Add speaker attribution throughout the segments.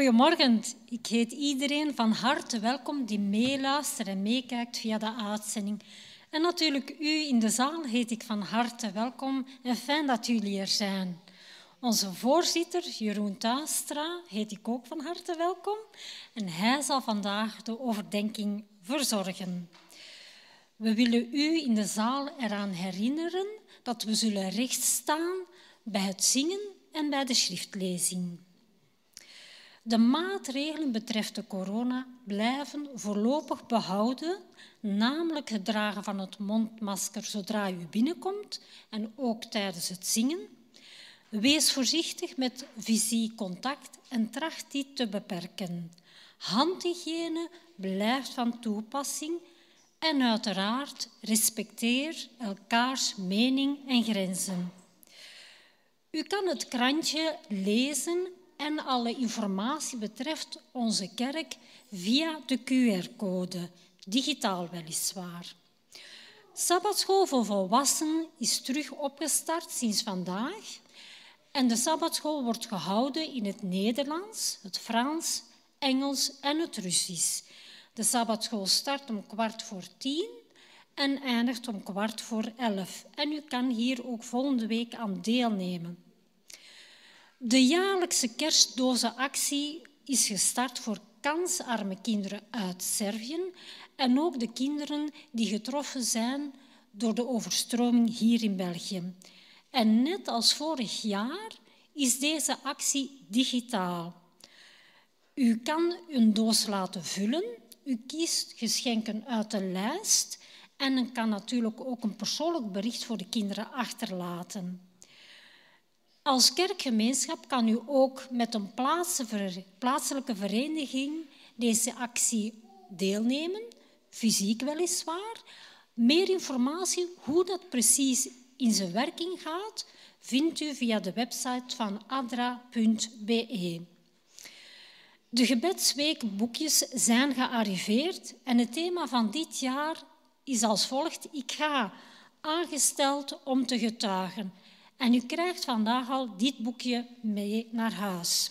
Speaker 1: Goedemorgen, ik heet iedereen van harte welkom die meeluistert en meekijkt via de uitzending. En natuurlijk u in de zaal heet ik van harte welkom en fijn dat jullie er zijn. Onze voorzitter, Jeroen Tuistra, heet ik ook van harte welkom. En hij zal vandaag de overdenking verzorgen. We willen u in de zaal eraan herinneren dat we zullen rechtstaan bij het zingen en bij de schriftlezing. De maatregelen betreft de corona blijven voorlopig behouden, namelijk het dragen van het mondmasker zodra u binnenkomt en ook tijdens het zingen. Wees voorzichtig met fysiek contact en tracht dit te beperken. Handhygiëne blijft van toepassing en uiteraard respecteer elkaars mening en grenzen. U kan het krantje lezen en alle informatie betreft onze kerk via de QR-code, digitaal weliswaar. Sabbatschool voor volwassenen is terug opgestart sinds vandaag en de Sabbatschool wordt gehouden in het Nederlands, het Frans, Engels en het Russisch. De Sabbatschool start om kwart voor tien en eindigt om kwart voor elf. En u kan hier ook volgende week aan deelnemen. De jaarlijkse kerstdozenactie is gestart voor kansarme kinderen uit Servië en ook de kinderen die getroffen zijn door de overstroming hier in België. En net als vorig jaar is deze actie digitaal. U kan een doos laten vullen, u kiest geschenken uit de lijst en u kan natuurlijk ook een persoonlijk bericht voor de kinderen achterlaten. Als kerkgemeenschap kan u ook met een plaatselijke vereniging deze actie deelnemen, fysiek weliswaar. Meer informatie hoe dat precies in zijn werking gaat, vindt u via de website van adra.be. De gebedsweekboekjes zijn gearriveerd en het thema van dit jaar is als volgt. Ik ga aangesteld om te getuigen. En u krijgt vandaag al dit boekje mee naar huis.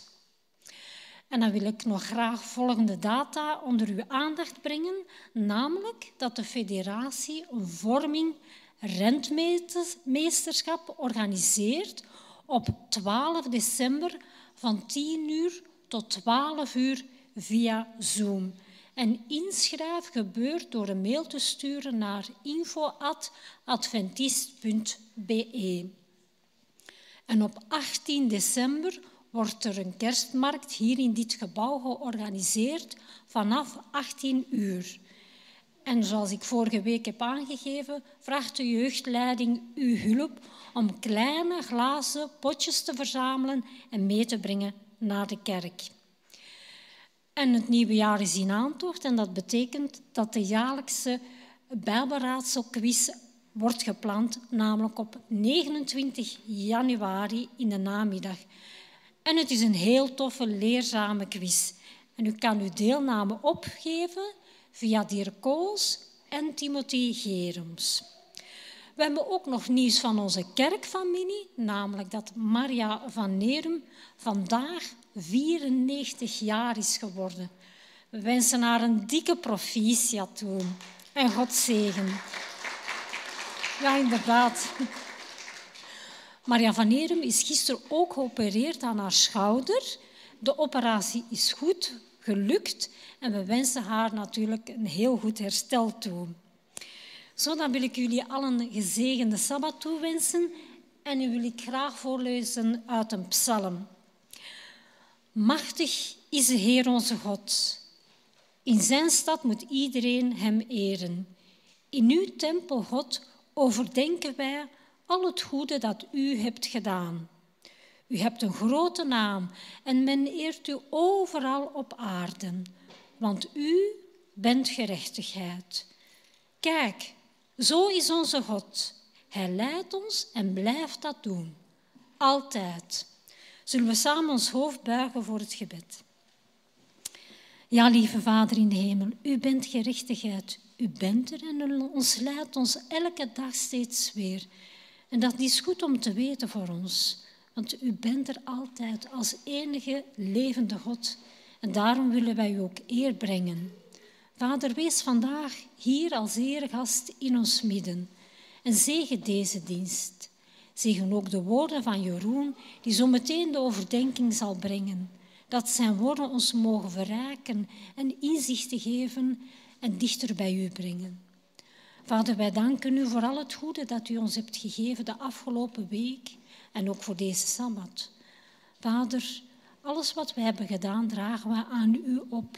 Speaker 1: En dan wil ik nog graag volgende data onder uw aandacht brengen, namelijk dat de federatie een vorming rentmeesterschap organiseert op 12 december van 10 uur tot 12 uur via Zoom. En inschrijf gebeurt door een mail te sturen naar info.adventist.be. En op 18 december wordt er een kerstmarkt hier in dit gebouw georganiseerd vanaf 18 uur. En zoals ik vorige week heb aangegeven, vraagt de jeugdleiding uw hulp om kleine glazen potjes te verzamelen en mee te brengen naar de kerk. En het nieuwe jaar is in aantocht en dat betekent dat de jaarlijkse Bijbelraadselquiz wordt gepland, namelijk op 29 januari in de namiddag. En het is een heel toffe, leerzame quiz. En u kan uw deelname opgeven via Dirk Kools en Timothy Gerums. We hebben ook nog nieuws van onze kerkfamilie, namelijk dat Maria van Nerum vandaag 94 jaar is geworden. We wensen haar een dikke proficiat toe en God zegen. Ja, inderdaad. Maria van Nerum is gisteren ook geopereerd aan haar schouder. De operatie is goed gelukt en we wensen haar natuurlijk een heel goed herstel toe. Zo, dan wil ik jullie allen een gezegende Sabbat toewensen en nu wil ik graag voorlezen uit een psalm. Machtig is de Heer onze God. In zijn stad moet iedereen hem eren. In uw tempel, God, overdenken wij al het goede dat u hebt gedaan. U hebt een grote naam en men eert u overal op aarde, want u bent gerechtigheid. Kijk, zo is onze God. Hij leidt ons en blijft dat doen. Altijd. Zullen we samen ons hoofd buigen voor het gebed? Ja, lieve Vader in de hemel, u bent gerechtigheid. U bent er en ons leidt ons elke dag steeds weer. En dat is goed om te weten voor ons.
Speaker 2: want u bent er altijd als enige levende God. En daarom willen wij u ook eer brengen. Vader, wees vandaag hier als eregast in ons midden en zegen deze dienst. Zegen ook de woorden van Jeroen, die zo meteen de overdenking zal brengen. Dat zijn woorden ons mogen verrijken en inzichten geven en dichter bij u brengen. Vader, wij danken u voor al het goede dat u ons hebt gegeven de afgelopen week en ook voor deze Sabbat. Vader, alles wat we hebben gedaan, dragen we aan u op.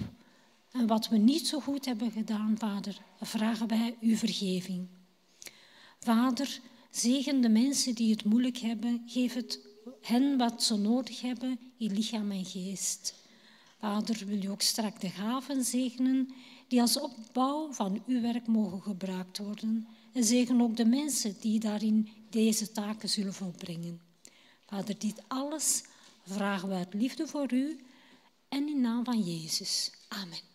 Speaker 2: En wat we niet zo goed hebben gedaan, Vader, vragen wij uw vergeving. Vader, zegen de mensen die het moeilijk hebben. Geef het hen wat ze nodig hebben in lichaam en geest. Vader, wil u ook strak de gaven zegenen die als opbouw van uw werk mogen gebruikt worden. En zegen ook de mensen die daarin deze taken zullen volbrengen. Vader, dit alles vragen we uit liefde voor u en in naam van Jezus. Amen.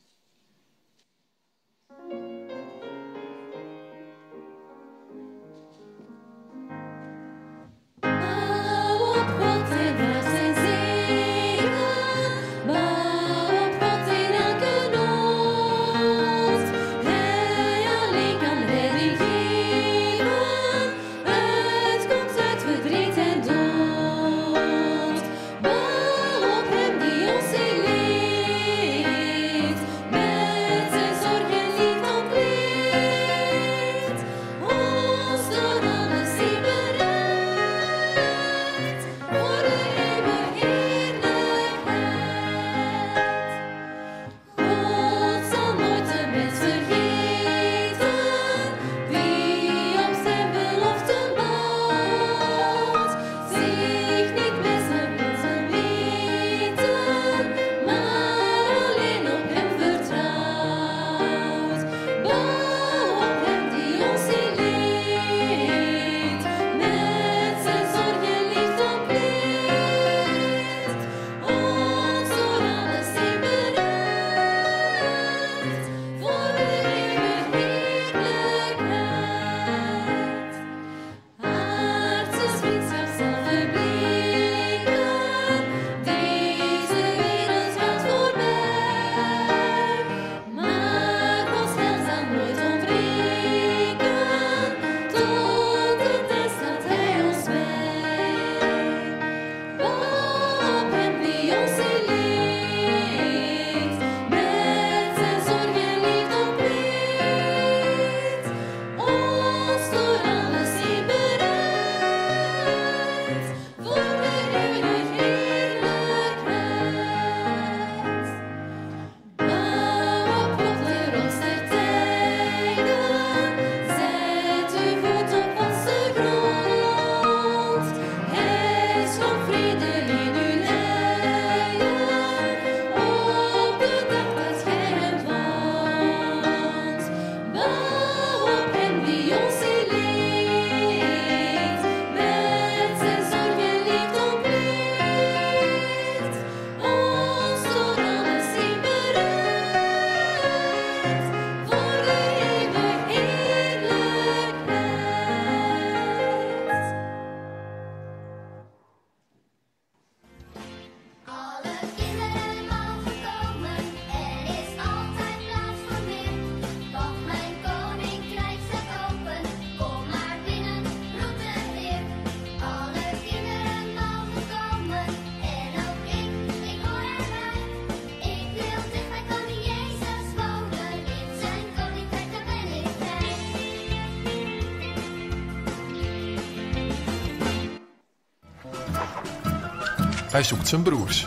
Speaker 3: Hij zoekt zijn broers.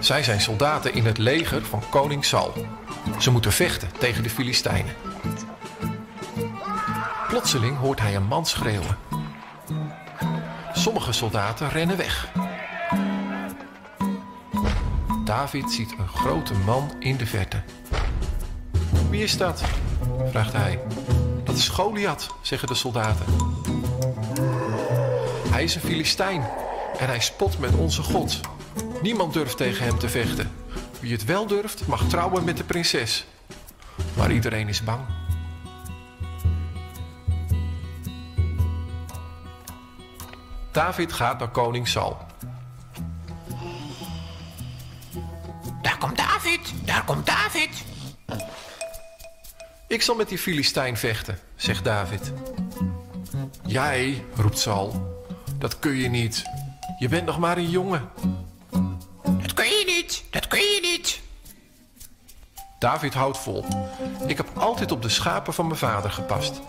Speaker 3: Zij zijn soldaten in het leger van koning Saul. Ze moeten vechten tegen de Filistijnen. Plotseling hoort hij een man schreeuwen. Sommige soldaten rennen weg. David ziet een grote man in de verte. Wie is dat? vraagt hij. Dat is Goliath, zeggen de soldaten. Hij is een Filistijn, en hij spot met onze God. Niemand durft tegen hem te vechten. Wie het wel durft, mag trouwen met de prinses. Maar iedereen is bang. David gaat naar koning Saul.
Speaker 4: Daar komt David, daar komt David.
Speaker 3: Ik zal met die Filistijn vechten, zegt David. Jij, roept Saul, dat kun je niet. Je bent nog maar een jongen.
Speaker 4: Dat kun je niet, dat kun je niet.
Speaker 3: David houdt vol. Ik heb altijd op de schapen van mijn vader gepast.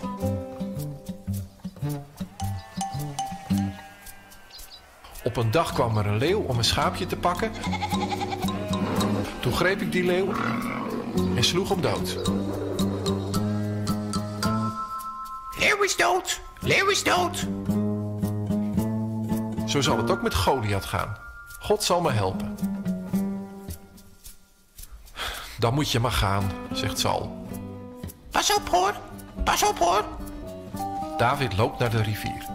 Speaker 3: Op een dag kwam er een leeuw om een schaapje te pakken. Toen greep ik die leeuw en sloeg hem dood.
Speaker 4: Leeuw is dood, leeuw is dood.
Speaker 3: Zo zal het ook met Goliath gaan. God zal me helpen. Dan moet je maar gaan, zegt Saul.
Speaker 4: Pas op hoor, pas op hoor.
Speaker 3: David loopt naar de rivier.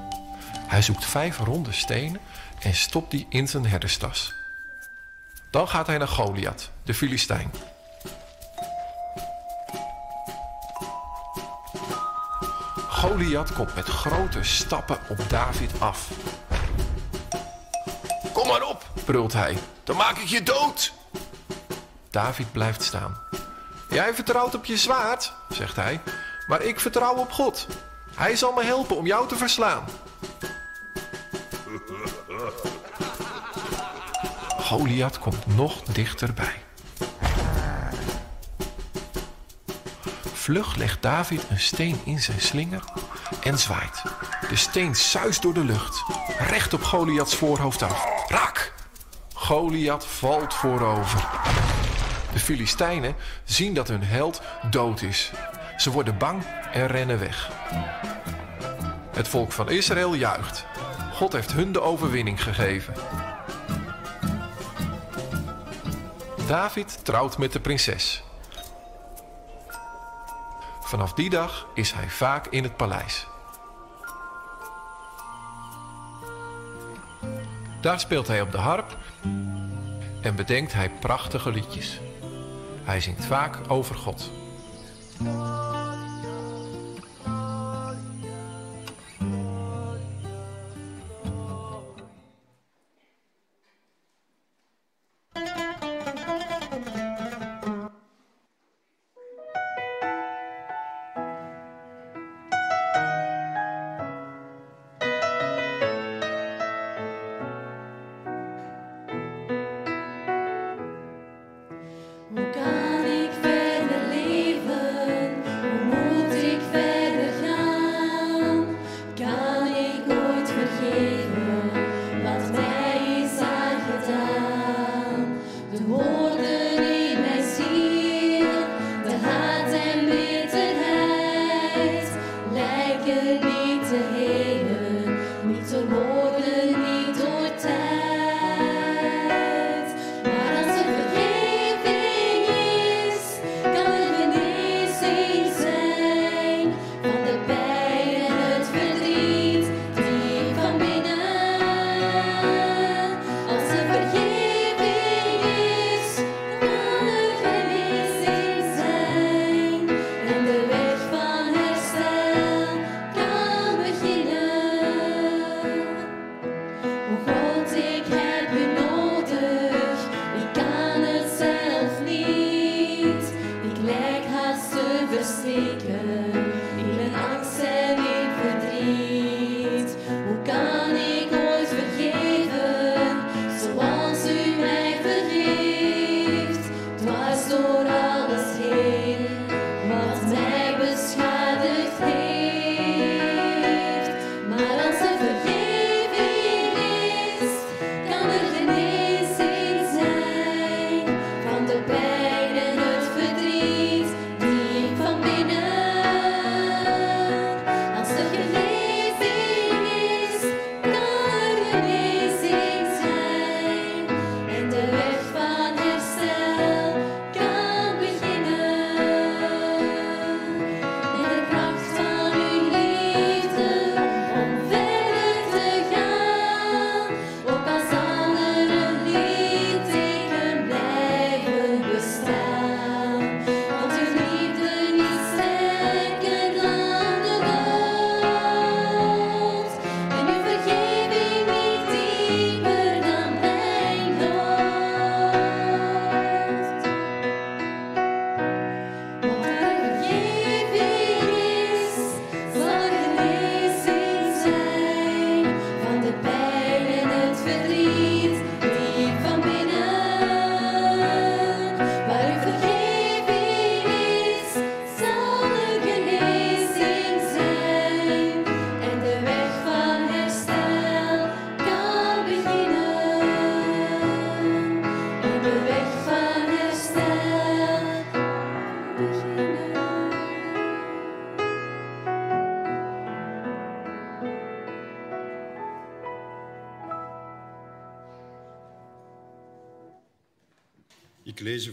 Speaker 3: Hij zoekt vijf ronde stenen en stopt die in zijn herderstas. Dan gaat hij naar Goliath, de Filistijn. Goliath komt met grote stappen op David af. Kom maar op, brult hij. Dan maak ik je dood. David blijft staan. Jij vertrouwt op je zwaard, zegt hij, maar ik vertrouw op God. Hij zal me helpen om jou te verslaan. Goliath komt nog dichterbij. Vlug legt David een steen in zijn slinger en zwaait. De steen suist door de lucht, recht op Goliaths voorhoofd af. Raak! Goliath valt voorover. De Filistijnen zien dat hun held dood is. Ze worden bang en rennen weg. Het volk van Israël juicht. God heeft hun de overwinning gegeven. David trouwt met de prinses. Vanaf die dag is hij vaak in het paleis. Daar speelt hij op de harp en bedenkt hij prachtige liedjes. Hij zingt vaak over God.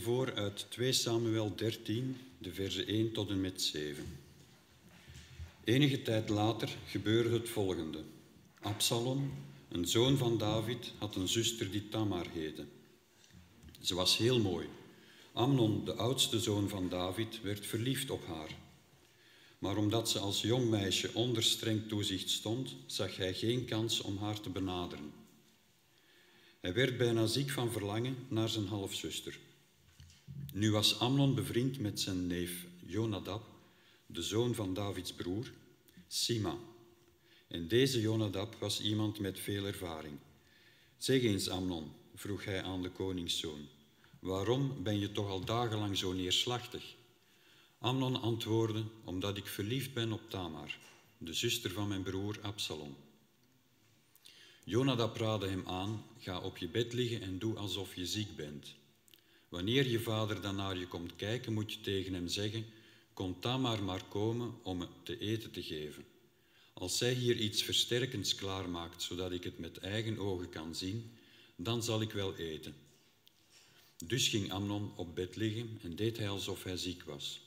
Speaker 5: Voor uit 2 Samuel 13, de verse 1 tot en met 7. Enige tijd later gebeurde het volgende. Absalom, een zoon van David, had een zuster die Tamar heette. Ze was heel mooi. Amnon, de oudste zoon van David, werd verliefd op haar. Maar omdat ze als jong meisje onder streng toezicht stond, zag hij geen kans om haar te benaderen. Hij werd bijna ziek van verlangen naar zijn halfzuster. Nu was Amnon bevriend met zijn neef Jonadab, de zoon van Davids broer, Sima. En deze Jonadab was iemand met veel ervaring. Zeg eens, Amnon, vroeg hij aan de koningszoon, waarom ben je toch al dagenlang zo neerslachtig? Amnon antwoordde, omdat ik verliefd ben op Tamar, de zuster van mijn broer Absalom. Jonadab raadde hem aan, ga op je bed liggen en doe alsof je ziek bent. Wanneer je vader dan naar je komt kijken, moet je tegen hem zeggen, kom Tamar maar komen om me te eten te geven. Als zij hier iets versterkends klaarmaakt, zodat ik het met eigen ogen kan zien, dan zal ik wel eten. Dus ging Amnon op bed liggen en deed hij alsof hij ziek was.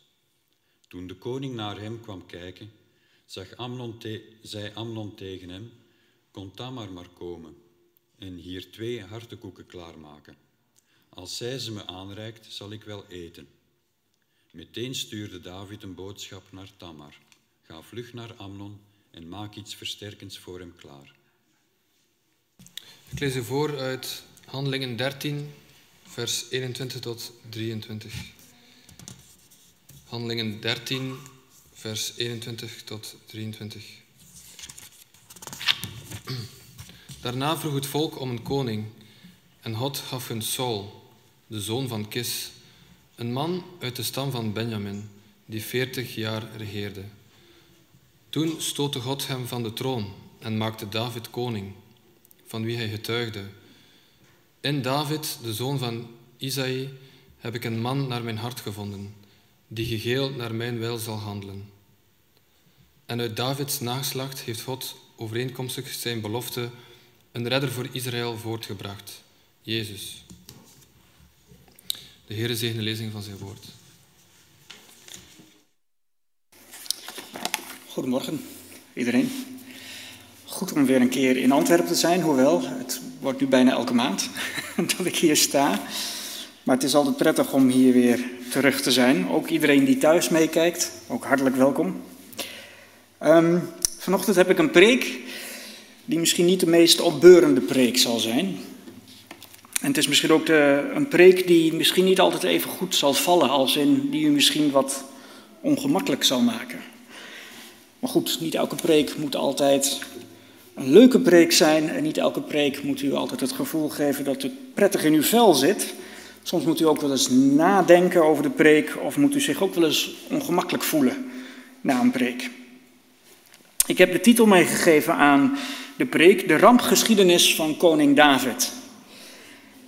Speaker 5: Toen de koning naar hem kwam kijken, zag Amnon zei Amnon tegen hem, kom Tamar maar komen en hier twee hartekoeken klaarmaken. Als zij ze me aanreikt, zal ik wel eten. Meteen stuurde David een boodschap naar Tamar. Ga vlug naar Amnon en maak iets versterkends voor hem klaar.
Speaker 6: Ik lees u voor uit Handelingen 13, vers 21 tot 23. Handelingen 13, vers 21 tot 23. Daarna vroeg het volk om een koning en God gaf hun Saul, de zoon van Kis, een man uit de stam van Benjamin, die veertig jaar regeerde. Toen stootte God hem van de troon en maakte David koning, van wie hij getuigde. In David, de zoon van Isaï, heb ik een man naar mijn hart gevonden, die geheel naar mijn wil zal handelen. En uit Davids nageslacht heeft God overeenkomstig zijn belofte een redder voor Israël voortgebracht, Jezus. De Heer zegen de lezing van zijn woord.
Speaker 7: Goedemorgen, iedereen. Goed om weer een keer in Antwerpen te zijn, hoewel het wordt nu bijna elke maand dat ik hier sta. Maar het is altijd prettig om hier weer terug te zijn. Ook iedereen die thuis meekijkt, ook hartelijk welkom. Um, vanochtend heb ik een preek die misschien niet de meest opbeurende preek zal zijn. En het is misschien ook de, een preek die misschien niet altijd even goed zal vallen, als in die u misschien wat ongemakkelijk zal maken. Maar goed, niet elke preek moet altijd een leuke preek zijn en niet elke preek moet u altijd het gevoel geven dat het prettig in uw vel zit. Soms moet u ook wel eens nadenken over de preek of moet u zich ook wel eens ongemakkelijk voelen na een preek. Ik heb de titel meegegeven aan de preek, de rampgeschiedenis van koning David.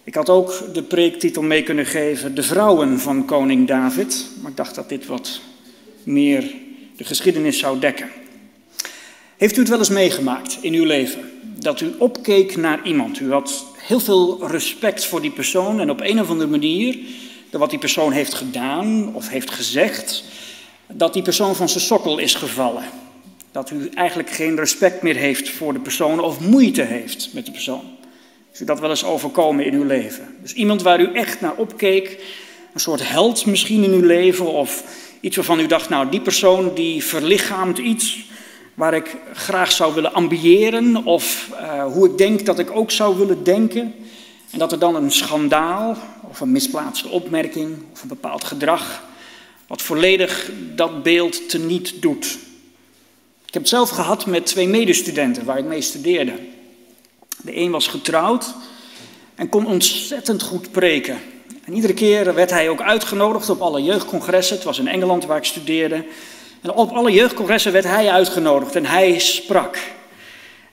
Speaker 7: Ik had ook de preektitel mee kunnen geven, de vrouwen van koning David, maar ik dacht dat dit wat meer de geschiedenis zou dekken. Heeft u het wel eens meegemaakt in uw leven? Dat u opkeek naar iemand. U had heel veel respect voor die persoon en op een of andere manier, door wat die persoon heeft gedaan of heeft gezegd, dat die persoon van zijn sokkel is gevallen. Dat u eigenlijk geen respect meer heeft voor de persoon of moeite heeft met de persoon. Dat wel eens overkomen in uw leven? Dus iemand waar u echt naar opkeek, een soort held misschien in uw leven of iets waarvan u dacht, nou die persoon die verlichaamt iets waar ik graag zou willen ambiëren of uh, hoe ik denk dat ik ook zou willen denken. En dat er dan een schandaal of een misplaatste opmerking of een bepaald gedrag wat volledig dat beeld teniet doet. Ik heb het zelf gehad met twee medestudenten waar ik mee studeerde. De een was getrouwd en kon ontzettend goed preken. En iedere keer werd hij ook uitgenodigd op alle jeugdcongressen. Het was in Engeland waar ik studeerde. En op alle jeugdcongressen werd hij uitgenodigd en hij sprak.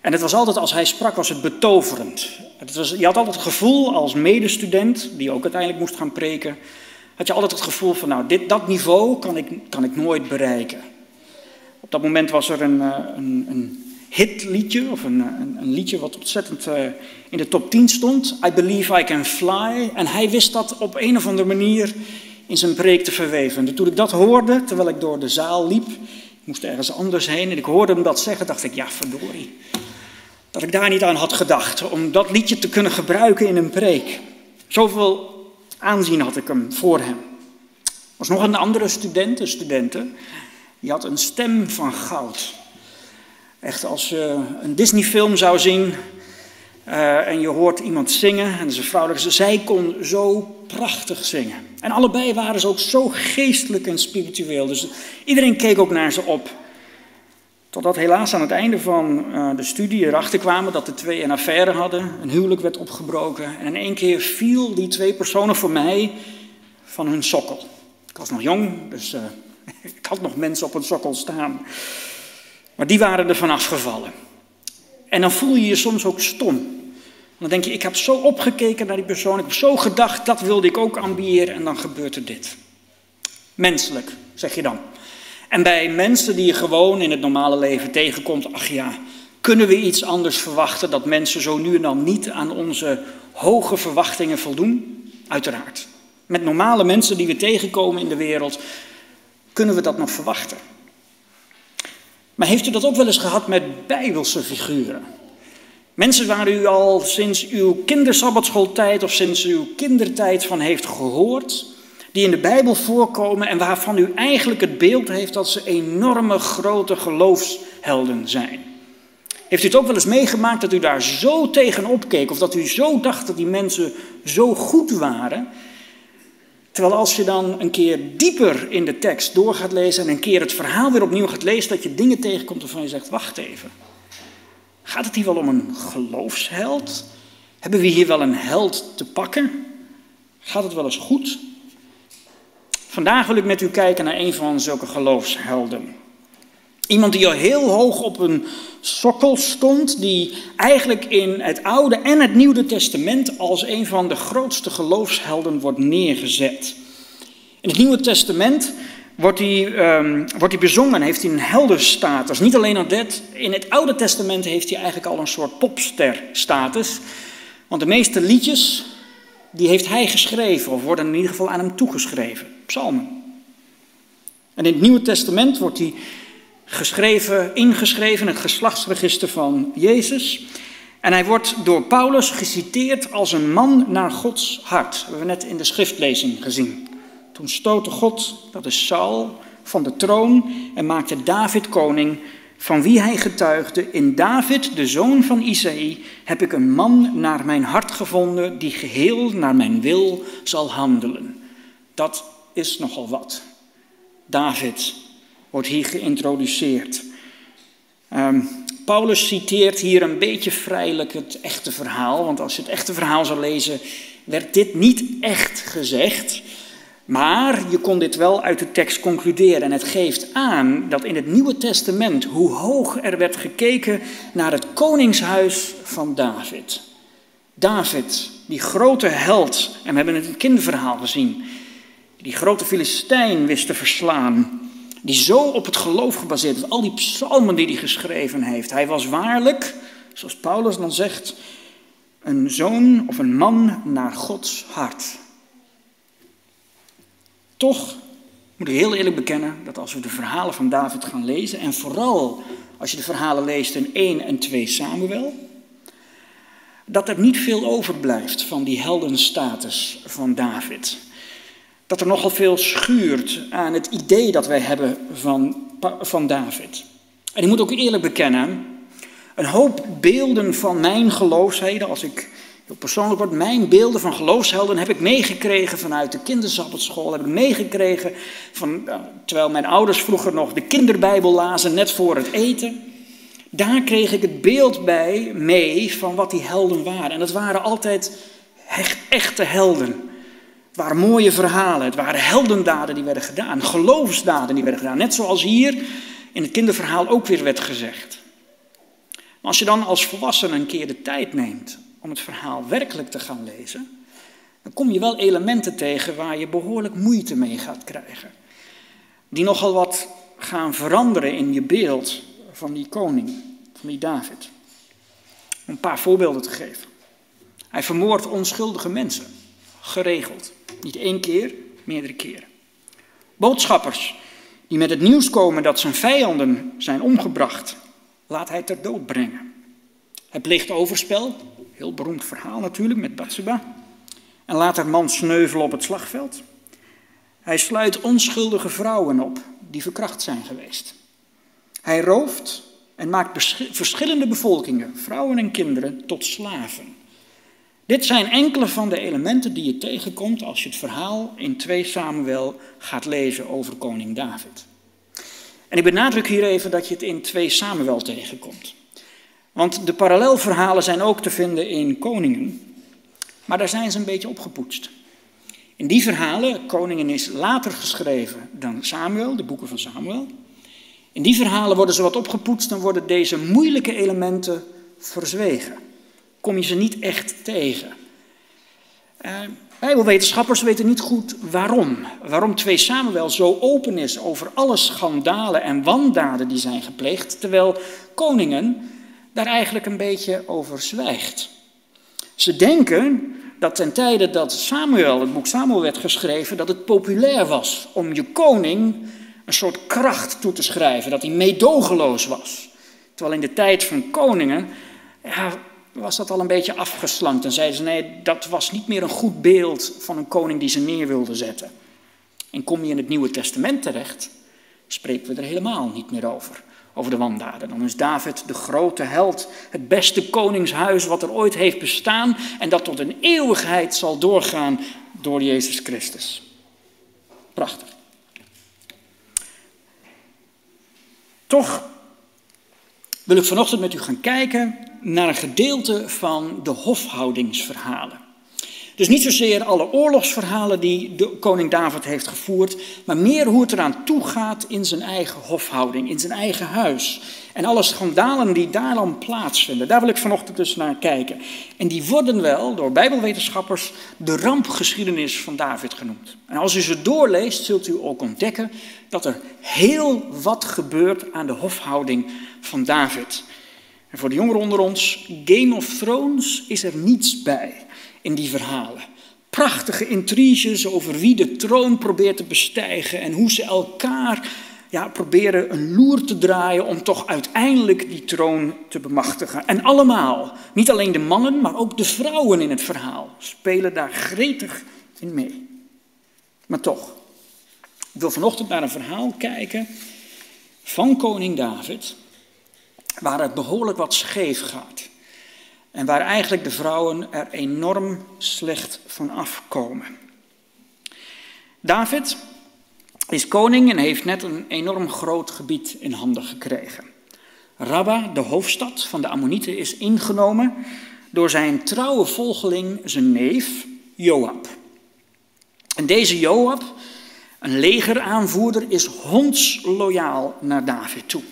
Speaker 7: En het was altijd, als hij sprak, was het betoverend. Het was, je had altijd het gevoel als medestudent, die ook uiteindelijk moest gaan preken, had je altijd het gevoel van, nou, dit, dat niveau kan ik, kan ik nooit bereiken. Op dat moment was er een, eh, een, een hitliedje, of een, een, een liedje wat ontzettend uh, in de top 10 stond. I Believe I Can Fly. En hij wist dat op een of andere manier in zijn preek te verweven. En toen ik dat hoorde, terwijl ik door de zaal liep, ik moest ergens anders heen, en ik hoorde hem dat zeggen, dacht ik, ja verdorie. Dat ik daar niet aan had gedacht, om dat liedje te kunnen gebruiken in een preek. Zoveel aanzien had ik hem voor hem. Er was nog een andere student, een studente, die had een stem van goud. Echt als je een Disney-film zou zien uh, en je hoort iemand zingen, en zijn vrouwelijke, zij kon zo prachtig zingen. En allebei waren ze ook zo geestelijk en spiritueel. Dus iedereen keek ook naar ze op. Totdat helaas aan het einde van uh, de studie erachter kwamen dat de twee een affaire hadden, een huwelijk werd opgebroken. En in één keer viel die twee personen voor mij van hun sokkel. Ik was nog jong, dus uh, ik had nog mensen op een sokkel staan. Maar die waren er vanaf gevallen. En dan voel je je soms ook stom. Dan denk je, ik heb zo opgekeken naar die persoon, ik heb zo gedacht, dat wilde ik ook ambiëren en dan gebeurt er dit. Menselijk, zeg je dan. En bij mensen die je gewoon in het normale leven tegenkomt, ach ja, kunnen we iets anders verwachten dat mensen zo nu en dan niet aan onze hoge verwachtingen voldoen? Uiteraard. Met normale mensen die we tegenkomen in de wereld, kunnen we dat nog verwachten. Maar heeft u dat ook wel eens gehad met bijbelse figuren? Mensen waar u al sinds uw kindersabbatschooltijd of sinds uw kindertijd van heeft gehoord, die in de Bijbel voorkomen en waarvan u eigenlijk het beeld heeft dat ze enorme grote geloofshelden zijn. Heeft u het ook wel eens meegemaakt dat u daar zo tegenop keek of dat u zo dacht dat die mensen zo goed waren? Terwijl als je dan een keer dieper in de tekst door gaat lezen en een keer het verhaal weer opnieuw gaat lezen, dat je dingen tegenkomt waarvan je zegt, wacht even. Gaat het hier wel om een geloofsheld? Hebben we hier wel een held te pakken? Gaat het wel eens goed? Vandaag wil ik met u kijken naar een van zulke geloofshelden. Iemand die al heel hoog op een sokkel stond, die eigenlijk in het Oude en het Nieuwe Testament als een van de grootste geloofshelden wordt neergezet. In het Nieuwe Testament wordt hij, um, wordt hij bezongen, heeft hij een helderstatus. Niet alleen dat, in het Oude Testament heeft hij eigenlijk al een soort popsterstatus. Want de meeste liedjes, die heeft hij geschreven, of worden in ieder geval aan hem toegeschreven. Psalmen. En in het Nieuwe Testament wordt hij geschreven, ingeschreven in het geslachtsregister van Jezus. En hij wordt door Paulus geciteerd als een man naar Gods hart. Dat hebben we net in de schriftlezing gezien. Toen stootte God, dat is Saul, van de troon en maakte David koning, van wie hij getuigde, in David, de zoon van Isaïe, heb ik een man naar mijn hart gevonden, die geheel naar mijn wil zal handelen. Dat is nogal wat. David wordt hier geïntroduceerd. Um, Paulus citeert hier een beetje vrijelijk het echte verhaal, want als je het echte verhaal zou lezen, werd dit niet echt gezegd. Maar je kon dit wel uit de tekst concluderen. En het geeft aan dat in het Nieuwe Testament hoe hoog er werd gekeken naar het koningshuis van David. David, die grote held, en we hebben het in het kinderverhaal gezien, die grote Filistijn wist te verslaan, die zo op het geloof gebaseerd is, al die psalmen die hij geschreven heeft. Hij was waarlijk, zoals Paulus dan zegt, een zoon of een man naar Gods hart. Toch moet ik heel eerlijk bekennen dat als we de verhalen van David gaan lezen, en vooral als je de verhalen leest in 1 en 2 Samuel, dat er niet veel overblijft van die heldenstatus van David. Dat er nogal veel schuurt aan het idee dat wij hebben van, van David. En ik moet ook eerlijk bekennen, een hoop beelden van mijn geloofsheden, als ik Heel persoonlijk wordt mijn beelden van geloofshelden heb ik meegekregen vanuit de kindersabbatschool. Heb ik meegekregen van, terwijl mijn ouders vroeger nog de kinderbijbel lazen net voor het eten. Daar kreeg ik het beeld bij mee van wat die helden waren. En dat waren altijd echt, echte helden. Het waren mooie verhalen. Het waren heldendaden die werden gedaan. Geloofsdaden die werden gedaan. Net zoals hier in het kinderverhaal ook weer werd gezegd. Maar als je dan als volwassene een keer de tijd neemt om het verhaal werkelijk te gaan lezen, dan kom je wel elementen tegen waar je behoorlijk moeite mee gaat krijgen. Die nogal wat gaan veranderen in je beeld van die koning. van die David. Om een paar voorbeelden te geven. Hij vermoordt onschuldige mensen, geregeld. Niet één keer, meerdere keren. Boodschappers die met het nieuws komen dat zijn vijanden zijn omgebracht, laat hij ter dood brengen. Hij pleegt overspel, heel beroemd verhaal natuurlijk met Bathsheba, en laat haar man sneuvelen op het slagveld. Hij sluit onschuldige vrouwen op die verkracht zijn geweest. Hij rooft en maakt verschillende bevolkingen, vrouwen en kinderen, tot slaven. Dit zijn enkele van de elementen die je tegenkomt als je het verhaal in 2 Samuel gaat lezen over koning David. En ik benadruk hier even dat je het in 2 Samuel tegenkomt. Want de parallelverhalen zijn ook te vinden in Koningen, maar daar zijn ze een beetje opgepoetst. In die verhalen, Koningen is later geschreven dan Samuel, de boeken van Samuel. In die verhalen worden ze wat opgepoetst en worden deze moeilijke elementen verzwegen. Kom je ze niet echt tegen. Uh, Bijbelwetenschappers weten niet goed waarom. Waarom 2 Samuel zo open is over alle schandalen en wandaden die zijn gepleegd, terwijl Koningen daar eigenlijk een beetje over zwijgt. Ze denken dat ten tijde dat Samuel, het boek Samuel werd geschreven, dat het populair was om je koning een soort kracht toe te schrijven, dat hij meedogenloos was. Terwijl in de tijd van koningen ja, was dat al een beetje afgeslankt en zeiden ze nee, dat was niet meer een goed beeld van een koning die ze neer wilde zetten. En kom je in het Nieuwe Testament terecht, spreken we er helemaal niet meer over over de wandaden. Dan is David de grote held, het beste koningshuis wat er ooit heeft bestaan en dat tot een eeuwigheid zal doorgaan door Jezus Christus. Prachtig. Toch wil ik vanochtend met u gaan kijken naar een gedeelte van de hofhoudingsverhalen. Dus niet zozeer alle oorlogsverhalen die de koning David heeft gevoerd, maar meer hoe het eraan toe gaat in zijn eigen hofhouding, in zijn eigen huis. En alle schandalen die daar dan plaatsvinden. Daar wil ik vanochtend dus naar kijken. En die worden wel door bijbelwetenschappers de rampgeschiedenis van David genoemd. En als u ze doorleest, zult u ook ontdekken dat er heel wat gebeurt aan de hofhouding van David. En voor de jongeren onder ons, Game of Thrones is er niets bij in die verhalen. Prachtige intriges over wie de troon probeert te bestijgen en hoe ze elkaar ja, proberen een loer te draaien om toch uiteindelijk die troon te bemachtigen. En allemaal, niet alleen de mannen, maar ook de vrouwen in het verhaal, spelen daar gretig in mee. Maar toch, ik wil vanochtend naar een verhaal kijken van koning David, waar het behoorlijk wat scheef gaat. En waar eigenlijk de vrouwen er enorm slecht van afkomen. David is koning en heeft net een enorm groot gebied in handen gekregen. Rabba, de hoofdstad van de Ammonieten, is ingenomen door zijn trouwe volgeling, zijn neef Joab. En deze Joab, een legeraanvoerder, is hondsloyaal naar David toe.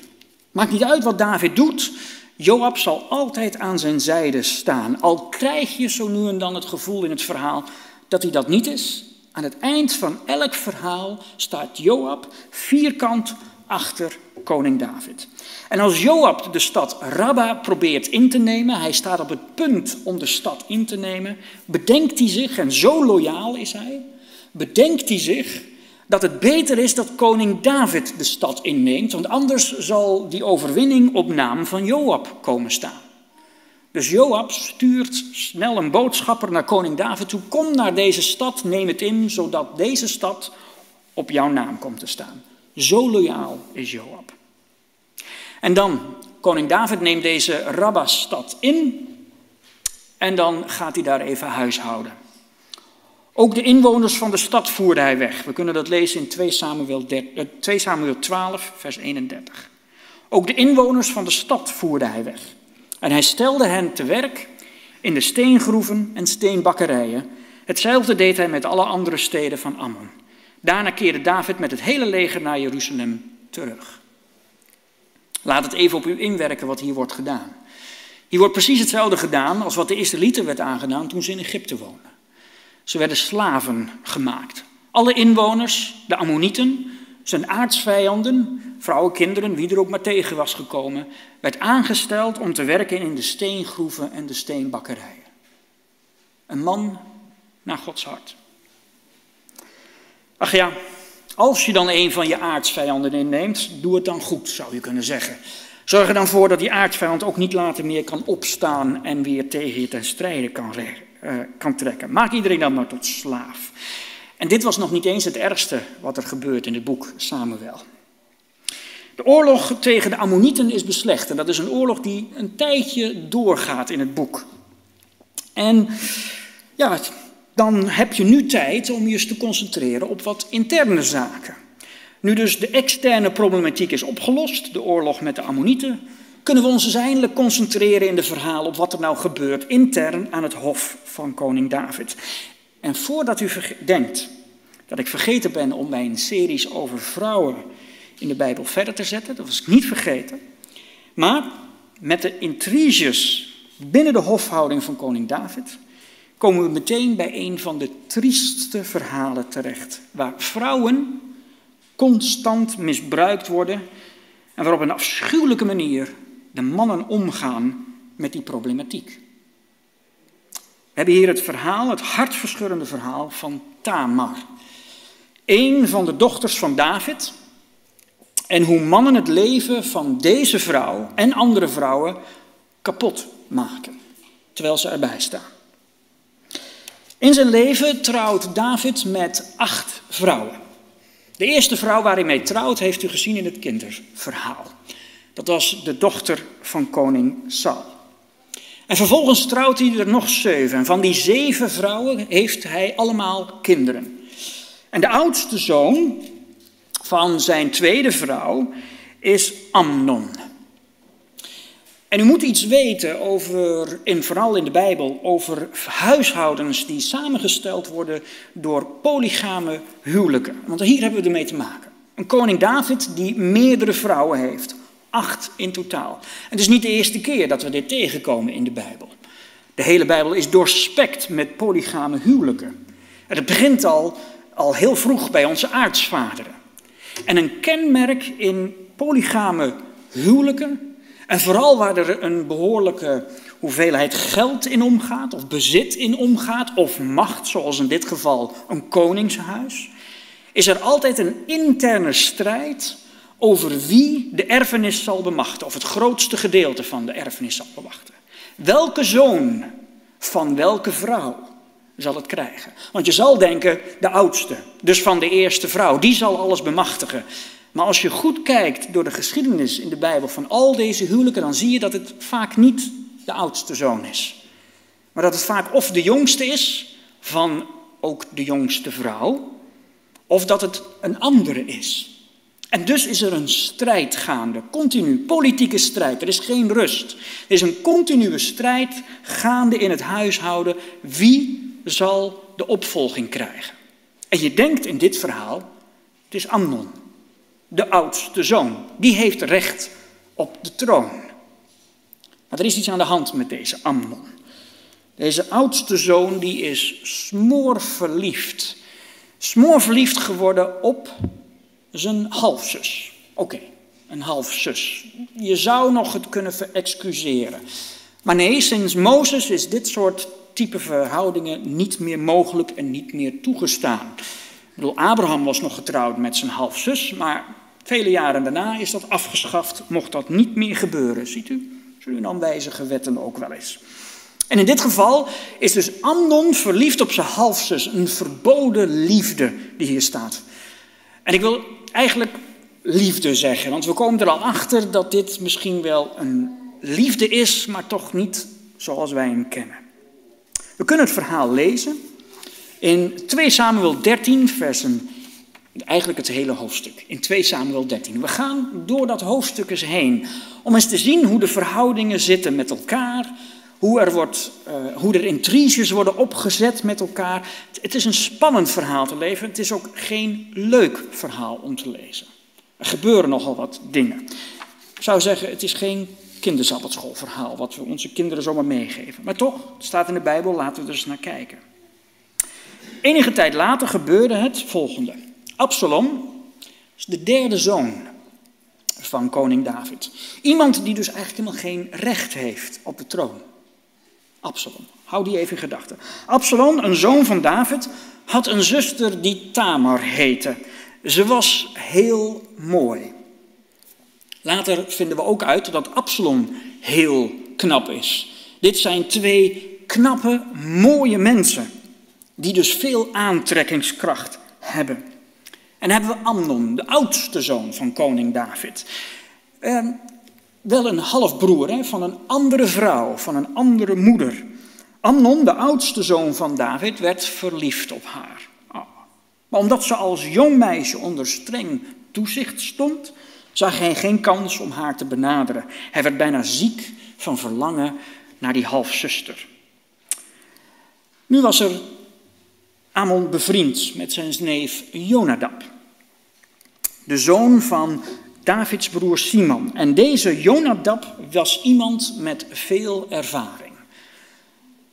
Speaker 7: Maakt niet uit wat David doet, Joab zal altijd aan zijn zijde staan. Al krijg je zo nu en dan het gevoel in het verhaal dat hij dat niet is. Aan het eind van elk verhaal staat Joab vierkant achter koning David. En als Joab de stad Rabba probeert in te nemen, hij staat op het punt om de stad in te nemen, bedenkt hij zich, en zo loyaal is hij, bedenkt hij zich dat het beter is dat koning David de stad inneemt, want anders zal die overwinning op naam van Joab komen staan. Dus Joab stuurt snel een boodschapper naar koning David toe: Kom naar deze stad, neem het in, zodat deze stad op jouw naam komt te staan. Zo loyaal is Joab. En dan, koning David neemt deze Rabba-stad in en dan gaat hij daar even huishouden. Ook de inwoners van de stad voerde hij weg. We kunnen dat lezen in 2 Samuel, 2 Samuel 12, vers 31. Ook de inwoners van de stad voerde hij weg. En hij stelde hen te werk in de steengroeven en steenbakkerijen. Hetzelfde deed hij met alle andere steden van Ammon. Daarna keerde David met het hele leger naar Jeruzalem terug. Laat het even op u inwerken wat hier wordt gedaan. Hier wordt precies hetzelfde gedaan als wat de Israëlieten werd aangedaan toen ze in Egypte woonden. Ze werden slaven gemaakt. Alle inwoners, de Ammonieten, zijn aardsvijanden, vrouwen, kinderen, wie er ook maar tegen was gekomen, werd aangesteld om te werken in de steengroeven en de steenbakkerijen. Een man naar Gods hart. Ach ja, als je dan een van je aardsvijanden inneemt, doe het dan goed, zou je kunnen zeggen. Zorg er dan voor dat die aardsvijand ook niet later meer kan opstaan en weer tegen je ten strijde kan, uh, kan trekken. Maak iedereen dan maar tot slaaf. En dit was nog niet eens het ergste wat er gebeurt in het boek Samuel. De oorlog tegen de Ammonieten is beslecht. En dat is een oorlog die een tijdje doorgaat in het boek. En ja, dan heb je nu tijd om je eens te concentreren op wat interne zaken. Nu dus de externe problematiek is opgelost, de oorlog met de Ammonieten, kunnen we ons dus eindelijk concentreren in de verhaal op wat er nou gebeurt intern aan het hof van koning David. En voordat u denkt dat ik vergeten ben om mijn series over vrouwen in de Bijbel verder te zetten, dat was ik niet vergeten. Maar met de intriges binnen de hofhouding van koning David komen we meteen bij een van de triestste verhalen terecht, waar vrouwen constant misbruikt worden en waarop een afschuwelijke manier de mannen omgaan met die problematiek. We hebben hier het verhaal, het hartverscheurende verhaal van Tamar. Een van de dochters van David. En hoe mannen het leven van deze vrouw en andere vrouwen kapot maken, terwijl ze erbij staan. In zijn leven trouwt David met acht vrouwen. De eerste vrouw waar hij mee trouwt, heeft u gezien in het kinderverhaal. Dat was de dochter van koning Saul. En vervolgens trouwt hij er nog zeven. En van die zeven vrouwen heeft hij allemaal kinderen. En de oudste zoon van zijn tweede vrouw is Amnon. En u moet iets weten over, en vooral in de Bijbel, over huishoudens die samengesteld worden door polygame huwelijken. Want hier hebben we ermee te maken. Een koning David die meerdere vrouwen heeft. Acht in totaal. En het is niet de eerste keer dat we dit tegenkomen in de Bijbel. De hele Bijbel is doorspekt met polygame huwelijken. En het begint al, al heel vroeg bij onze aartsvaderen. En een kenmerk in polygame huwelijken, en vooral waar er een behoorlijke hoeveelheid geld in omgaat, of bezit in omgaat, of macht, zoals in dit geval een koningshuis, is er altijd een interne strijd over wie de erfenis zal bemachten, of het grootste gedeelte van de erfenis zal bemachten. Welke zoon van welke vrouw zal het krijgen? Want je zal denken, de oudste, dus van de eerste vrouw, die zal alles bemachtigen. Maar als je goed kijkt door de geschiedenis in de Bijbel van al deze huwelijken, dan zie je dat het vaak niet de oudste zoon is. Maar dat het vaak of de jongste is van ook de jongste vrouw, of dat het een andere is. En dus is er een strijd gaande, continu, politieke strijd. Er is geen rust. Er is een continue strijd gaande in het huishouden. Wie zal de opvolging krijgen? En je denkt in dit verhaal, het is Amnon, de oudste zoon. Die heeft recht op de troon. Maar er is iets aan de hand met deze Amnon. Deze oudste zoon die is smoorverliefd. Smoorverliefd geworden op zijn halfzus. Oké, een halfzus. Je zou nog het kunnen verexcuseren. Maar nee, sinds Mozes is dit soort type verhoudingen niet meer mogelijk en niet meer toegestaan. Ik bedoel, Abraham was nog getrouwd met zijn halfzus, maar vele jaren daarna is dat afgeschaft, mocht dat niet meer gebeuren. Ziet u? Zullen dan wijzige wetten ook wel eens. En in dit geval is dus Amnon verliefd op zijn halfzus, een verboden liefde die hier staat. En ik wil eigenlijk liefde zeggen, want we komen er al achter dat dit misschien wel een liefde is, maar toch niet zoals wij hem kennen. We kunnen het verhaal lezen in 2 Samuel 13, versen, eigenlijk het hele hoofdstuk, in 2 Samuel 13. We gaan door dat hoofdstuk eens heen, om eens te zien hoe de verhoudingen zitten met elkaar, hoe er, wordt, uh, hoe er intriges worden opgezet met elkaar. Het is een spannend verhaal te leven. Het is ook geen leuk verhaal om te lezen. Er gebeuren nogal wat dingen. Ik zou zeggen, het is geen kinderzabbatschoolverhaal wat we onze kinderen zomaar meegeven. Maar toch, het staat in de Bijbel, laten we er eens naar kijken. Enige tijd later gebeurde het volgende. Absalom, is de derde zoon van koning David. Iemand die dus eigenlijk helemaal geen recht heeft op de troon. Absalom. Hou die even in gedachten. Absalom, een zoon van David, had een zuster die Tamar heette. Ze was heel mooi. Later vinden we ook uit dat Absalom heel knap is. Dit zijn twee knappe, mooie mensen, die dus veel aantrekkingskracht hebben. En hebben we Amnon, de oudste zoon van koning David. Wel een halfbroer hè, van een andere vrouw, van een andere moeder. Amnon, de oudste zoon van David, werd verliefd op haar. Oh. Maar omdat ze als jong meisje onder streng toezicht stond, zag hij geen kans om haar te benaderen. Hij werd bijna ziek van verlangen naar die halfzuster. Nu was er Amon bevriend met zijn neef Jonadab, de zoon van Davids broer Simon. En deze Jonadab was iemand met veel ervaring.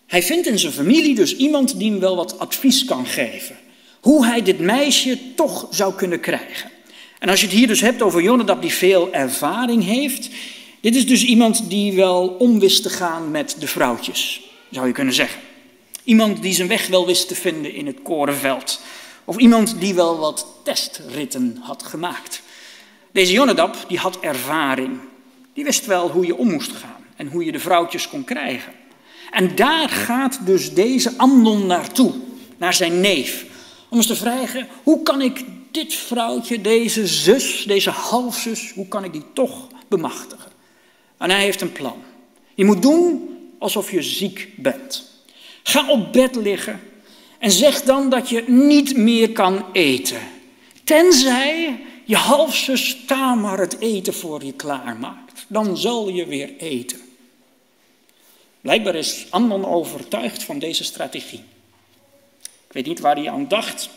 Speaker 7: Hij vindt in zijn familie dus iemand die hem wel wat advies kan geven. Hoe hij dit meisje toch zou kunnen krijgen. En als je het hier dus hebt over Jonadab die veel ervaring heeft. Dit is dus iemand die wel om wist te gaan met de vrouwtjes, zou je kunnen zeggen. Iemand die zijn weg wel wist te vinden in het korenveld. Of iemand die wel wat testritten had gemaakt. Deze Jonadab die had ervaring. Die wist wel hoe je om moest gaan en hoe je de vrouwtjes kon krijgen. En daar gaat dus deze Amnon naartoe, naar zijn neef. Om eens te vragen, hoe kan ik dit vrouwtje, deze zus, deze halfzus, hoe kan ik die toch bemachtigen? En hij heeft een plan. Je moet doen alsof je ziek bent. Ga op bed liggen en zeg dan dat je niet meer kan eten. Tenzij je halfzus Tamar het eten voor je klaarmaakt. Dan zal je weer eten. Blijkbaar is Amnon overtuigd van deze strategie. Ik weet niet waar hij aan dacht.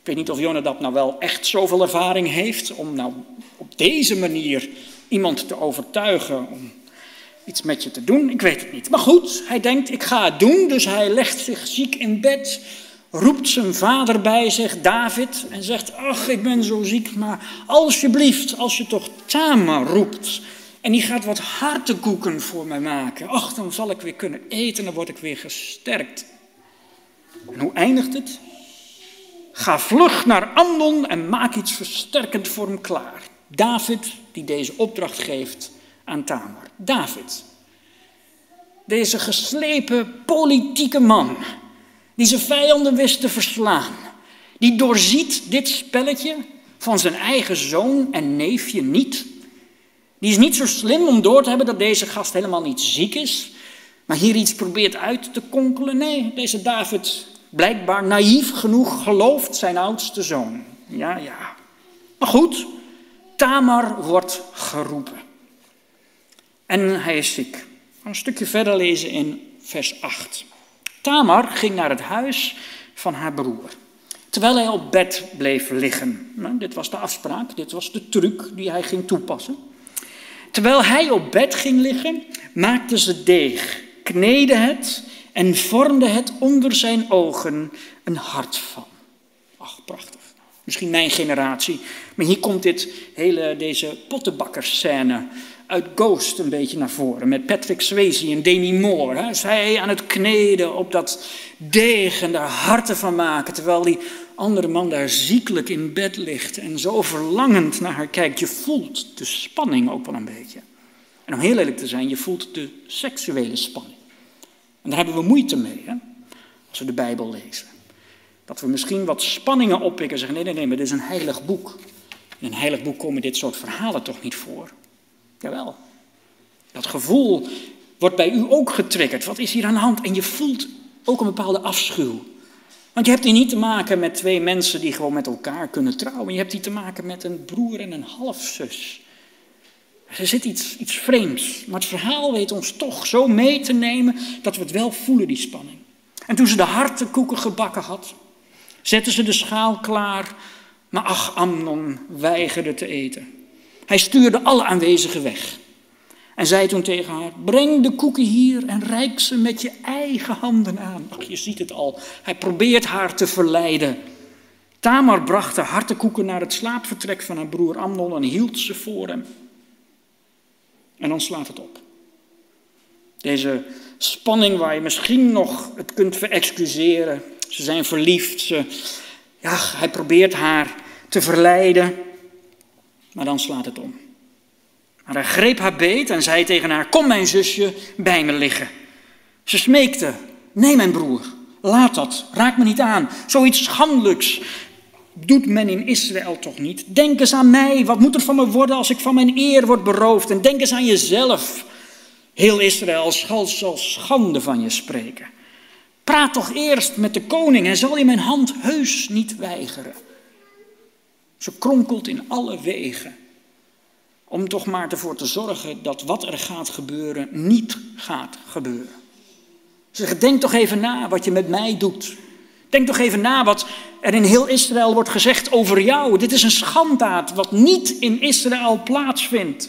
Speaker 7: Ik weet niet of Jonadab nou wel echt zoveel ervaring heeft om nou op deze manier iemand te overtuigen om iets met je te doen. Ik weet het niet. Maar goed, hij denkt, ik ga het doen. Dus hij legt zich ziek in bed, roept zijn vader bij zich, David, en zegt, ach, ik ben zo ziek, maar alsjeblieft, als je toch Tamar roept, en die gaat wat hartekoeken voor mij maken. Ach, dan zal ik weer kunnen eten, dan word ik weer gesterkt. En hoe eindigt het? Ga vlug naar Amnon en maak iets versterkend voor hem klaar. David, die deze opdracht geeft aan Tamar. David, deze geslepen politieke man, die zijn vijanden wist te verslaan, die doorziet dit spelletje van zijn eigen zoon en neefje niet. Die is niet zo slim om door te hebben dat deze gast helemaal niet ziek is, maar hier iets probeert uit te konkelen. Nee, deze David, blijkbaar naïef genoeg, gelooft zijn oudste zoon. Ja, ja. Maar goed, Tamar wordt geroepen. En hij is ziek. Een stukje verder lezen in vers 8. Tamar ging naar het huis van haar broer. Terwijl hij op bed bleef liggen. Nou, dit was de afspraak, dit was de truc die hij ging toepassen. Terwijl hij op bed ging liggen, maakte ze deeg, kneden het en vormde het onder zijn ogen een hart van. Ach, prachtig. Misschien mijn generatie. Maar hier komt dit hele, deze pottenbakkerscène uit Ghost een beetje naar voren. Met Patrick Swayze en Demi Moore. Hè. Zij aan het kneden op dat deeg en daar harten van maken. Terwijl die andere man daar ziekelijk in bed ligt en zo verlangend naar haar kijkt. Je voelt de spanning ook wel een beetje. En om heel eerlijk te zijn, je voelt de seksuele spanning. En daar hebben we moeite mee, hè? als we de Bijbel lezen. Dat we misschien wat spanningen oppikken en zeggen, nee, nee, nee, maar dit is een heilig boek. In een heilig boek komen dit soort verhalen toch niet voor? Jawel. Dat gevoel wordt bij u ook getriggerd. Wat is hier aan de hand? En je voelt ook een bepaalde afschuw. Want je hebt hier niet te maken met twee mensen die gewoon met elkaar kunnen trouwen. Je hebt hier te maken met een broer en een halfzus. Er zit iets, iets vreemds. Maar het verhaal weet ons toch zo mee te nemen dat we het wel voelen, die spanning. En toen ze de hartenkoeken gebakken had, zette ze de schaal klaar. Maar ach, Amnon weigerde te eten. Hij stuurde alle aanwezigen weg. En zei toen tegen haar: Breng de koeken hier en reik ze met je eigen handen aan. Ach, je ziet het al. Hij probeert haar te verleiden. Tamar bracht de hartekoeken naar het slaapvertrek van haar broer Amnon en hield ze voor hem. En dan slaat het op. Deze spanning waar je misschien nog het kunt verexcuseren. Ze zijn verliefd. Ze, ja, hij probeert haar te verleiden. Maar dan slaat het om. Maar hij greep haar beet en zei tegen haar: Kom, mijn zusje, bij me liggen. Ze smeekte: Nee, mijn broer, laat dat, raak me niet aan. Zoiets schandelijks doet men in Israël toch niet? Denk eens aan mij, wat moet er van me worden als ik van mijn eer word beroofd? En denk eens aan jezelf. Heel Israël zal schande van je spreken. Praat toch eerst met de koning en zal je mijn hand heus niet weigeren. Ze kronkelt in alle wegen om toch maar ervoor te zorgen dat wat er gaat gebeuren niet gaat gebeuren. Ze zegt, denk toch even na wat je met mij doet. Denk toch even na wat er in heel Israël wordt gezegd over jou. Dit is een schandaad wat niet in Israël plaatsvindt.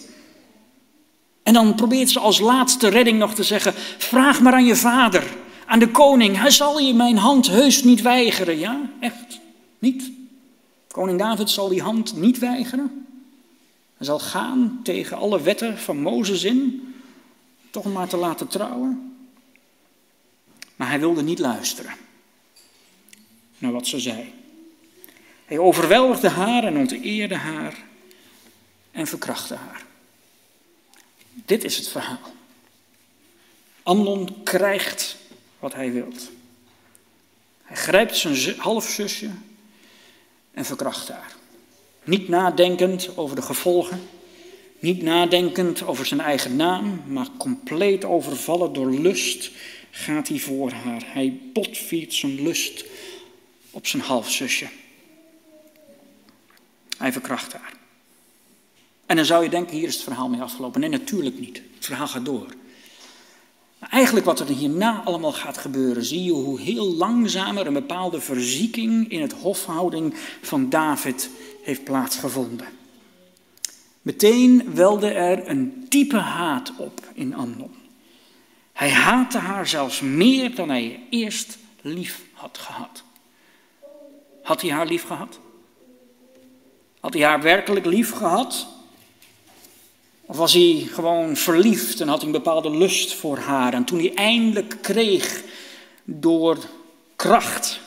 Speaker 7: En dan probeert ze als laatste redding nog te zeggen: vraag maar aan je vader, aan de koning. Hij zal je mijn hand heus niet weigeren. Ja, echt niet. Koning David zal die hand niet weigeren. Hij zal gaan tegen alle wetten van Mozes in, toch maar te laten trouwen. Maar hij wilde niet luisteren naar wat ze zei. Hij overweldigde haar en onteerde haar en verkrachtte haar. Dit is het verhaal. Amnon krijgt wat hij wilt. Hij grijpt zijn halfzusje en verkracht haar. Niet nadenkend over de gevolgen, niet nadenkend over zijn eigen naam, maar compleet overvallen door lust gaat hij voor haar. Hij botviert zijn lust op zijn halfzusje. Hij verkracht haar. En dan zou je denken, hier is het verhaal mee afgelopen. Nee, natuurlijk niet. Het verhaal gaat door. Eigenlijk wat er hierna allemaal gaat gebeuren, zie je hoe heel langzamer een bepaalde verzieking in het hofhouding van David heeft plaatsgevonden. Meteen welde er een diepe haat op in Amnon. Hij haatte haar zelfs meer dan hij eerst lief had gehad. Had hij haar lief gehad? Had hij haar werkelijk lief gehad? Of was hij gewoon verliefd en had hij een bepaalde lust voor haar? En toen hij eindelijk kreeg door kracht,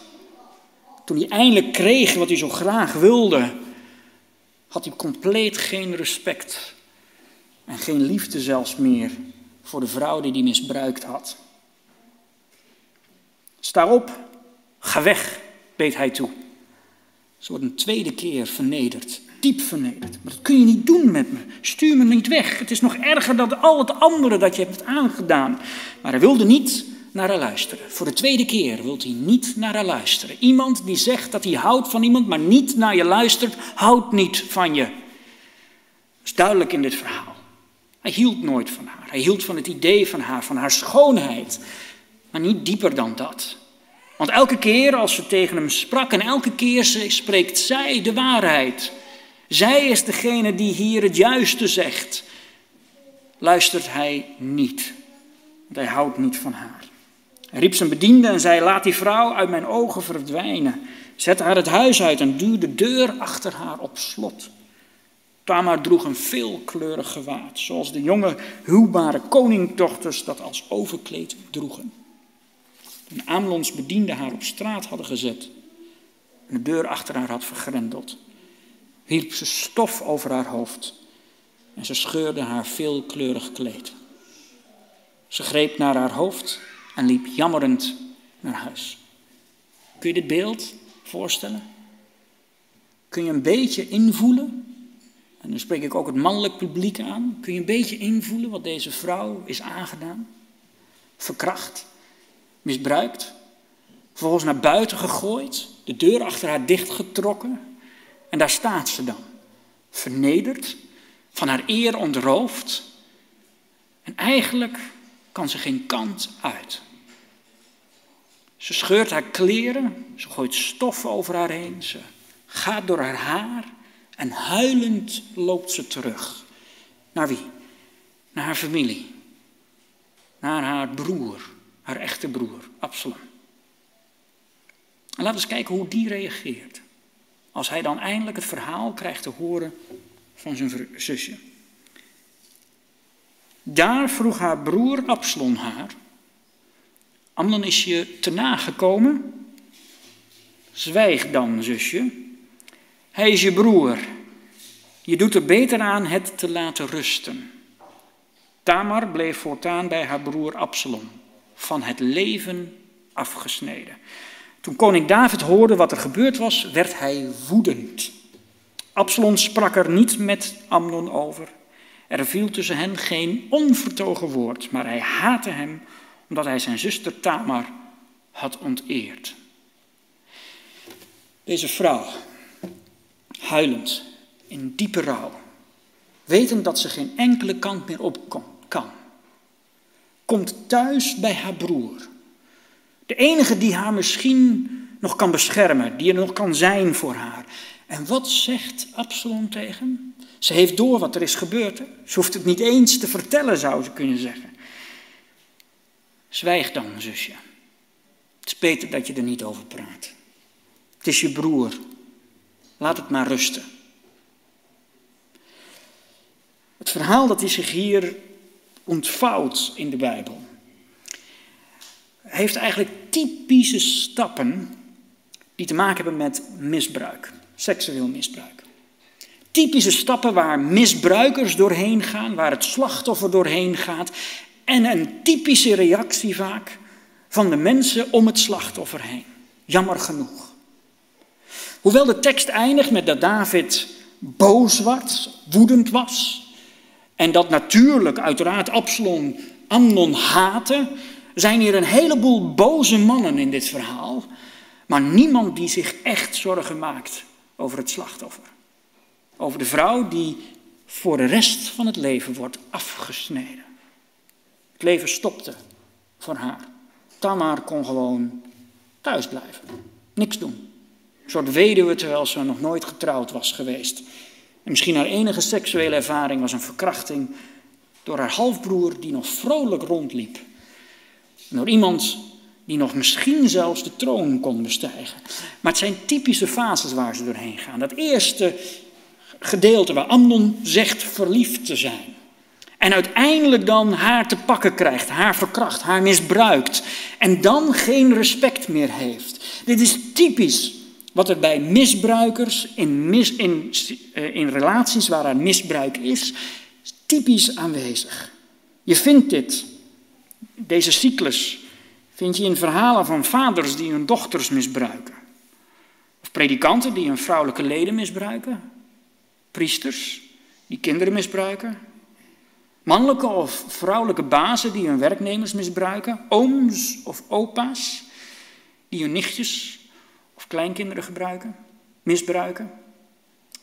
Speaker 7: toen hij eindelijk kreeg wat hij zo graag wilde, had hij compleet geen respect en geen liefde zelfs meer voor de vrouw die hij misbruikt had. Sta op, ga weg, beet hij toe. Ze wordt een tweede keer vernederd, diep vernederd. Maar dat kun je niet doen met me. Stuur me niet weg. Het is nog erger dan al het andere dat je hebt aangedaan. Maar hij wilde niet naar haar luisteren. Voor de tweede keer wil hij niet naar haar luisteren. Iemand die zegt dat hij houdt van iemand, maar niet naar je luistert, houdt niet van je. Dat is duidelijk in dit verhaal. Hij hield nooit van haar. Hij hield van het idee van haar, van haar schoonheid. Maar niet dieper dan dat. Want elke keer als ze tegen hem sprak en elke keer spreekt zij de waarheid. Zij is degene die hier het juiste zegt. Luistert hij niet. Want hij houdt niet van haar. Hij riep zijn bediende en zei: Laat die vrouw uit mijn ogen verdwijnen. Zet haar het huis uit en duw de deur achter haar op slot. Tamar droeg een veelkleurig gewaad, zoals de jonge huwbare koningdochters dat als overkleed droegen. Toen Amlons bediende haar op straat hadden gezet en de deur achter haar had vergrendeld, wierp ze stof over haar hoofd en ze scheurde haar veelkleurig kleed. Ze greep naar haar hoofd en liep jammerend naar huis. Kun je dit beeld voorstellen? Kun je een beetje invoelen? En nu spreek ik ook het mannelijk publiek aan. Kun je een beetje invoelen wat deze vrouw is aangedaan? Verkracht, misbruikt, vervolgens naar buiten gegooid, de deur achter haar dichtgetrokken. En daar staat ze dan, vernederd, van haar eer ontroofd. En eigenlijk kan ze geen kant uit. Ze scheurt haar kleren, ze gooit stof over haar heen, ze gaat door haar haar en huilend loopt ze terug. Naar wie? Naar haar familie, naar haar broer, haar echte broer, Absalom. En laten we eens kijken hoe die reageert. Als hij dan eindelijk het verhaal krijgt te horen van zijn zusje. Daar vroeg haar broer Absalom haar: Amnon is je te nagekomen? Zwijg dan, zusje. Hij is je broer. Je doet er beter aan het te laten rusten. Tamar bleef voortaan bij haar broer Absalom, van het leven afgesneden. Toen koning David hoorde wat er gebeurd was, werd hij woedend. Absalom sprak er niet met Amnon over. Er viel tussen hen geen onvertogen woord, maar hij haatte hem omdat hij zijn zuster Tamar had onteerd. Deze vrouw, huilend, in diepe rouw, wetend dat ze geen enkele kant meer op kan, komt thuis bij haar broer. De enige die haar misschien nog kan beschermen, die er nog kan zijn voor haar. En wat zegt Absalom tegen? Ze heeft door wat er is gebeurd. Ze hoeft het niet eens te vertellen, zou ze kunnen zeggen. Zwijg dan, zusje. Het is beter dat je er niet over praat. Het is je broer. Laat het maar rusten. Het verhaal dat hij zich hier ontvouwt in de Bijbel, heeft eigenlijk typische stappen die te maken hebben met misbruik, seksueel misbruik. Typische stappen waar misbruikers doorheen gaan, waar het slachtoffer doorheen gaat en een typische reactie vaak van de mensen om het slachtoffer heen. Jammer genoeg. Hoewel de tekst eindigt met dat David boos was, woedend was, en dat natuurlijk uiteraard Absalom Amnon haatte, zijn hier een heleboel boze mannen in dit verhaal, maar niemand die zich echt zorgen maakt over het slachtoffer. Over de vrouw die voor de rest van het leven wordt afgesneden. Het leven stopte voor haar. Tamar kon gewoon thuis blijven, niks doen. Een soort weduwe terwijl ze nog nooit getrouwd was geweest. En misschien haar enige seksuele ervaring was een verkrachting door haar halfbroer die nog vrolijk rondliep. Door iemand die nog misschien zelfs de troon kon bestijgen. Maar het zijn typische fases waar ze doorheen gaan. Dat eerste gedeelte waar Amnon zegt verliefd te zijn. En uiteindelijk dan haar te pakken krijgt, haar verkracht, haar misbruikt. En dan geen respect meer heeft. Dit is typisch wat er bij misbruikers in, mis, in, eh, in relaties waar er misbruik is, typisch aanwezig. Je vindt dit, deze cyclus, vind je in verhalen van vaders die hun dochters misbruiken. Of predikanten die hun vrouwelijke leden misbruiken. Priesters die kinderen misbruiken. Mannelijke of vrouwelijke bazen die hun werknemers misbruiken. Ooms of opa's die hun nichtjes of kleinkinderen gebruiken, misbruiken.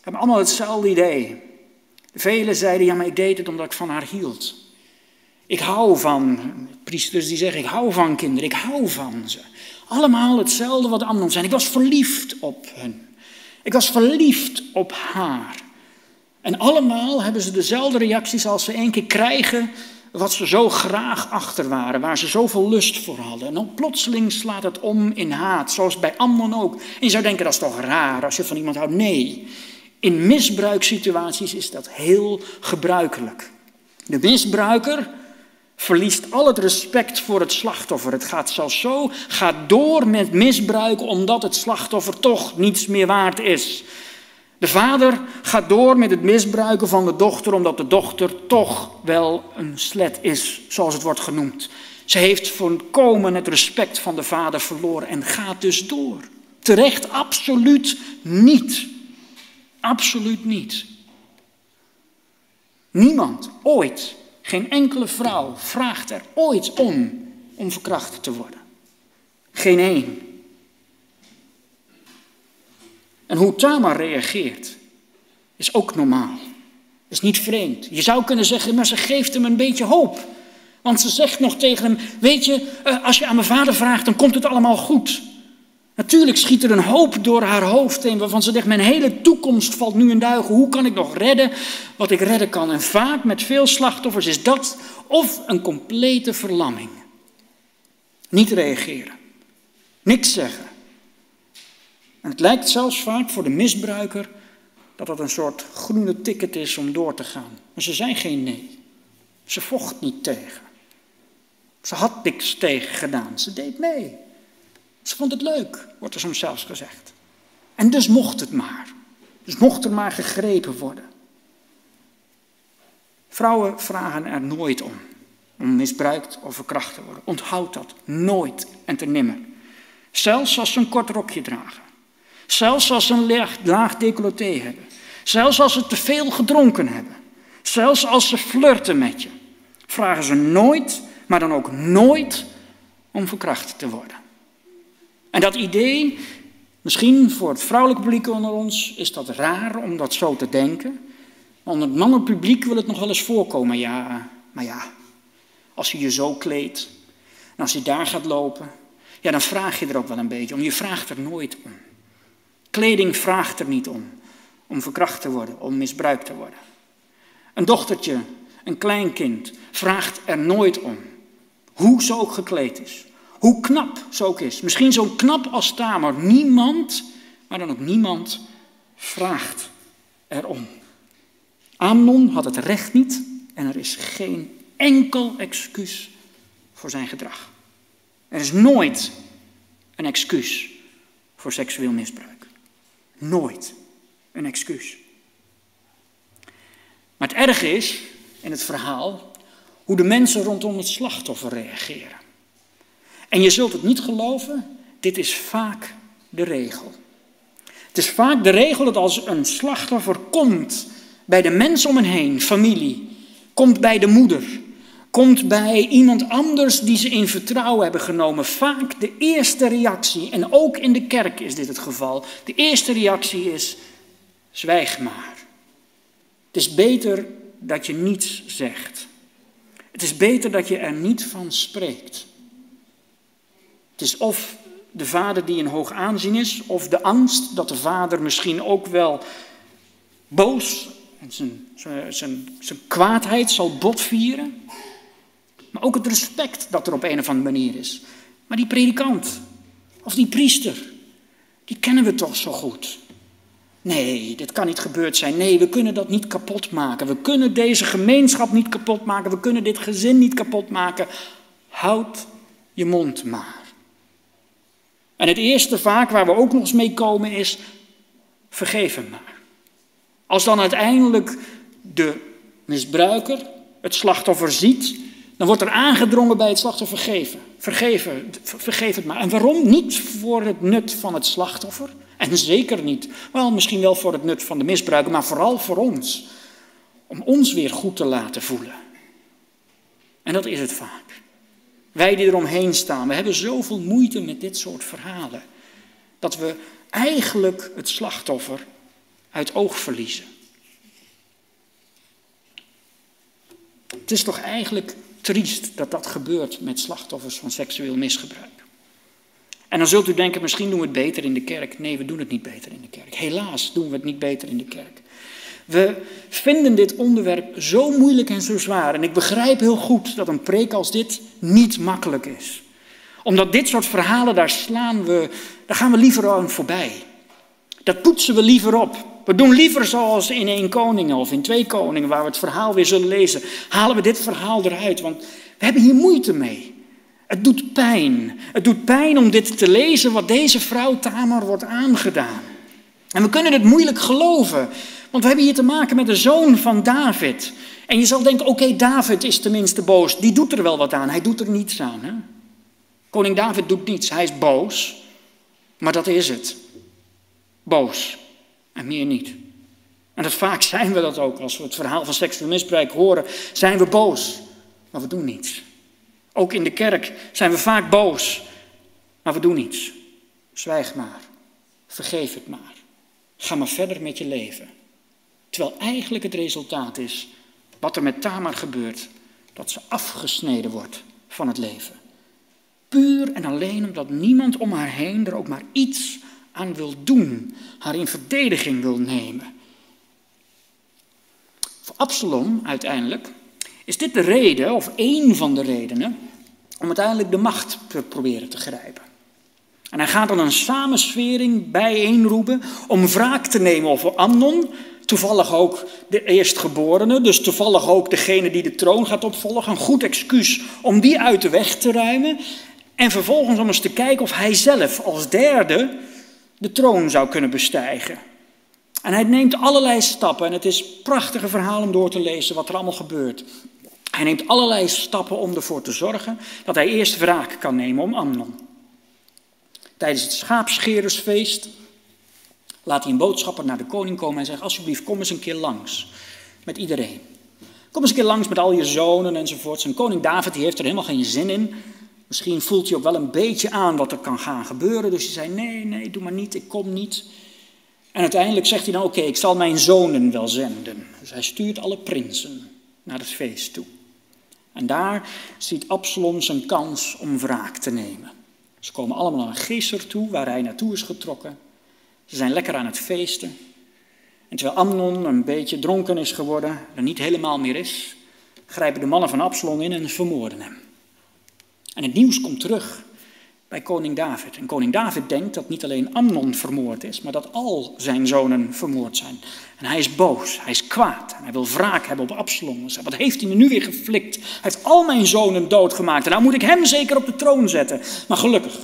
Speaker 7: Hebben allemaal hetzelfde idee. Velen zeiden, ja maar ik deed het omdat ik van haar hield. Ik hou van, priesters die zeggen, ik hou van kinderen, ik hou van ze. Allemaal hetzelfde wat Amnon zijn. Ik was verliefd op hen. Ik was verliefd op haar. En allemaal hebben ze dezelfde reacties als ze één keer krijgen wat ze zo graag achter waren, waar ze zoveel lust voor hadden. En dan plotseling slaat het om in haat, zoals bij Amnon ook. En je zou denken, dat is toch raar als je van iemand houdt. Nee, in misbruiksituaties is dat heel gebruikelijk. De misbruiker verliest al het respect voor het slachtoffer. Het gaat zelfs zo, gaat door met misbruik omdat het slachtoffer toch niets meer waard is. De vader gaat door met het misbruiken van de dochter omdat de dochter toch wel een slet is, zoals het wordt genoemd. Ze heeft volkomen het respect van de vader verloren en gaat dus door. Terecht absoluut niet. Absoluut niet. Niemand ooit geen enkele vrouw vraagt er ooit om om verkracht te worden. Geen één. En hoe Tamar reageert is ook normaal. Is niet vreemd. Je zou kunnen zeggen, maar ze geeft hem een beetje hoop. Want ze zegt nog tegen hem: Weet je, eh, als je aan mijn vader vraagt, dan komt het allemaal goed. Natuurlijk schiet er een hoop door haar hoofd heen, waarvan ze zegt: Mijn hele toekomst valt nu in duigen. Hoe kan ik nog redden wat ik redden kan? En vaak met veel slachtoffers is dat of een complete verlamming. Niet reageren, niks zeggen. En het lijkt zelfs vaak voor de misbruiker dat dat een soort groene ticket is om door te gaan. Maar ze zei geen nee. Ze vocht niet tegen. Ze had niks tegen gedaan. Ze deed mee. Ze vond het leuk, wordt er soms zelfs gezegd. En dus mocht het maar. Dus mocht er maar gegrepen worden. Vrouwen vragen er nooit om, om misbruikt of verkracht te worden. Onthoud dat, nooit en te nimmer. Zelfs als ze een kort rokje dragen. Zelfs als ze een laag, laag decolleté hebben. Zelfs als ze te veel gedronken hebben. Zelfs als ze flirten met je. Vragen ze nooit, maar dan ook nooit om verkracht te worden. En dat idee, misschien voor het vrouwelijke publiek onder ons, is dat raar om dat zo te denken. Onder het mannelijk publiek wil het nog wel eens voorkomen, ja, maar ja, als je je zo kleedt en als je daar gaat lopen, ja, dan vraag je er ook wel een beetje om. Je vraagt er nooit om. Kleding vraagt er niet om, om verkracht te worden, om misbruikt te worden. Een dochtertje, een kleinkind, vraagt er nooit om, hoe ze ook gekleed is. Hoe knap ze ook is. Misschien zo knap als Tamar. Niemand, maar dan ook niemand, vraagt erom. Amnon had het recht niet en er is geen enkel excuus voor zijn gedrag. Er is nooit een excuus voor seksueel misbruik. Nooit een excuus. Maar het erge is in het verhaal hoe de mensen rondom het slachtoffer reageren. En je zult het niet geloven, dit is vaak de regel. Het is vaak de regel dat als een slachtoffer komt bij de mensen om hen heen, familie, komt bij de moeder, komt bij iemand anders die ze in vertrouwen hebben genomen, vaak de eerste reactie, en ook in de kerk is dit het geval, de eerste reactie is, zwijg maar. Het is beter dat je niets zegt. Het is beter dat je er niet van spreekt. Het is of de vader die een hoog aanzien is, of de angst dat de vader misschien ook wel boos en zijn, zijn, zijn, zijn kwaadheid zal botvieren. Maar ook het respect dat er op een of andere manier is. Maar die predikant of die priester, die kennen we toch zo goed. Nee, dit kan niet gebeurd zijn. Nee, we kunnen dat niet kapot maken. We kunnen deze gemeenschap niet kapot maken. We kunnen dit gezin niet kapot maken. Houd je mond maar. En het eerste vaak waar we ook nog eens mee komen is, vergeef hem maar. Als dan uiteindelijk de misbruiker het slachtoffer ziet, dan wordt er aangedrongen bij het slachtoffer vergeven. Vergeven, vergeef het maar. En waarom? Niet voor het nut van het slachtoffer. En zeker niet, wel misschien wel voor het nut van de misbruiker, maar vooral voor ons. Om ons weer goed te laten voelen. En dat is het vaak. Wij die eromheen staan, we hebben zoveel moeite met dit soort verhalen. Dat we eigenlijk het slachtoffer uit oog verliezen. Het is toch eigenlijk triest dat dat gebeurt met slachtoffers van seksueel misbruik. En dan zult u denken, misschien doen we het beter in de kerk. Nee, we doen het niet beter in de kerk. Helaas doen we het niet beter in de kerk. We vinden dit onderwerp zo moeilijk en zo zwaar. En ik begrijp heel goed dat een preek als dit niet makkelijk is. Omdat dit soort verhalen, daar slaan we, daar gaan we liever aan voorbij. Dat poetsen we liever op. We doen liever zoals in één koningen of in twee koningen, waar we het verhaal weer zullen lezen. Halen we dit verhaal eruit, want we hebben hier moeite mee. Het doet pijn. Het doet pijn om dit te lezen wat deze vrouw Tamar wordt aangedaan. En we kunnen het moeilijk geloven, want we hebben hier te maken met de zoon van David. En je zal denken, oké, David is tenminste boos. Die doet er wel wat aan. Hij doet er niets aan. Hè? Koning David doet niets. Hij is boos. Maar dat is het. Boos. En meer niet. En dat vaak zijn we dat ook. Als we het verhaal van seksueel misbruik horen, zijn we boos. Maar we doen niets. Ook in de kerk zijn we vaak boos. Maar we doen niets. Zwijg maar. Vergeef het maar. Ga maar verder met je leven. Terwijl eigenlijk het resultaat is wat er met Tamar gebeurt, dat ze afgesneden wordt van het leven. Puur en alleen omdat niemand om haar heen er ook maar iets aan wil doen, haar in verdediging wil nemen. Voor Absalom uiteindelijk is dit de reden, of één van de redenen, om uiteindelijk de macht te proberen te grijpen. En hij gaat dan een samenswering bijeenroepen om wraak te nemen over Amnon. Toevallig ook de eerstgeborene, dus toevallig ook degene die de troon gaat opvolgen. Een goed excuus om die uit de weg te ruimen. En vervolgens om eens te kijken of hij zelf als derde de troon zou kunnen bestijgen. En hij neemt allerlei stappen en het is een prachtige verhaal om door te lezen wat er allemaal gebeurt. Hij neemt allerlei stappen om ervoor te zorgen dat hij eerst wraak kan nemen om Amnon. Tijdens het schaapscherersfeest laat hij een boodschapper naar de koning komen en zegt: Alsjeblieft, kom eens een keer langs met iedereen. Kom eens een keer langs met al je zonen enzovoorts. En koning David die heeft er helemaal geen zin in. Misschien voelt hij ook wel een beetje aan wat er kan gaan gebeuren. Dus hij zei: Nee, nee, doe maar niet, ik kom niet. En uiteindelijk zegt hij dan: Oké, ik zal mijn zonen wel zenden. Dus hij stuurt alle prinsen naar het feest toe. En daar ziet Absalom zijn kans om wraak te nemen. Ze komen allemaal naar Geser toe, waar hij naartoe is getrokken. Ze zijn lekker aan het feesten. En terwijl Amnon een beetje dronken is geworden, er niet helemaal meer is, grijpen de mannen van Absalom in en vermoorden hem. En het nieuws komt terug bij koning David. En koning David denkt dat niet alleen Amnon vermoord is, maar dat al zijn zonen vermoord zijn. En hij is boos, hij is kwaad en hij wil wraak hebben op Absalom. Wat heeft hij me nu weer geflikt? Hij heeft al mijn zonen doodgemaakt en nou moet ik hem zeker op de troon zetten. Maar gelukkig,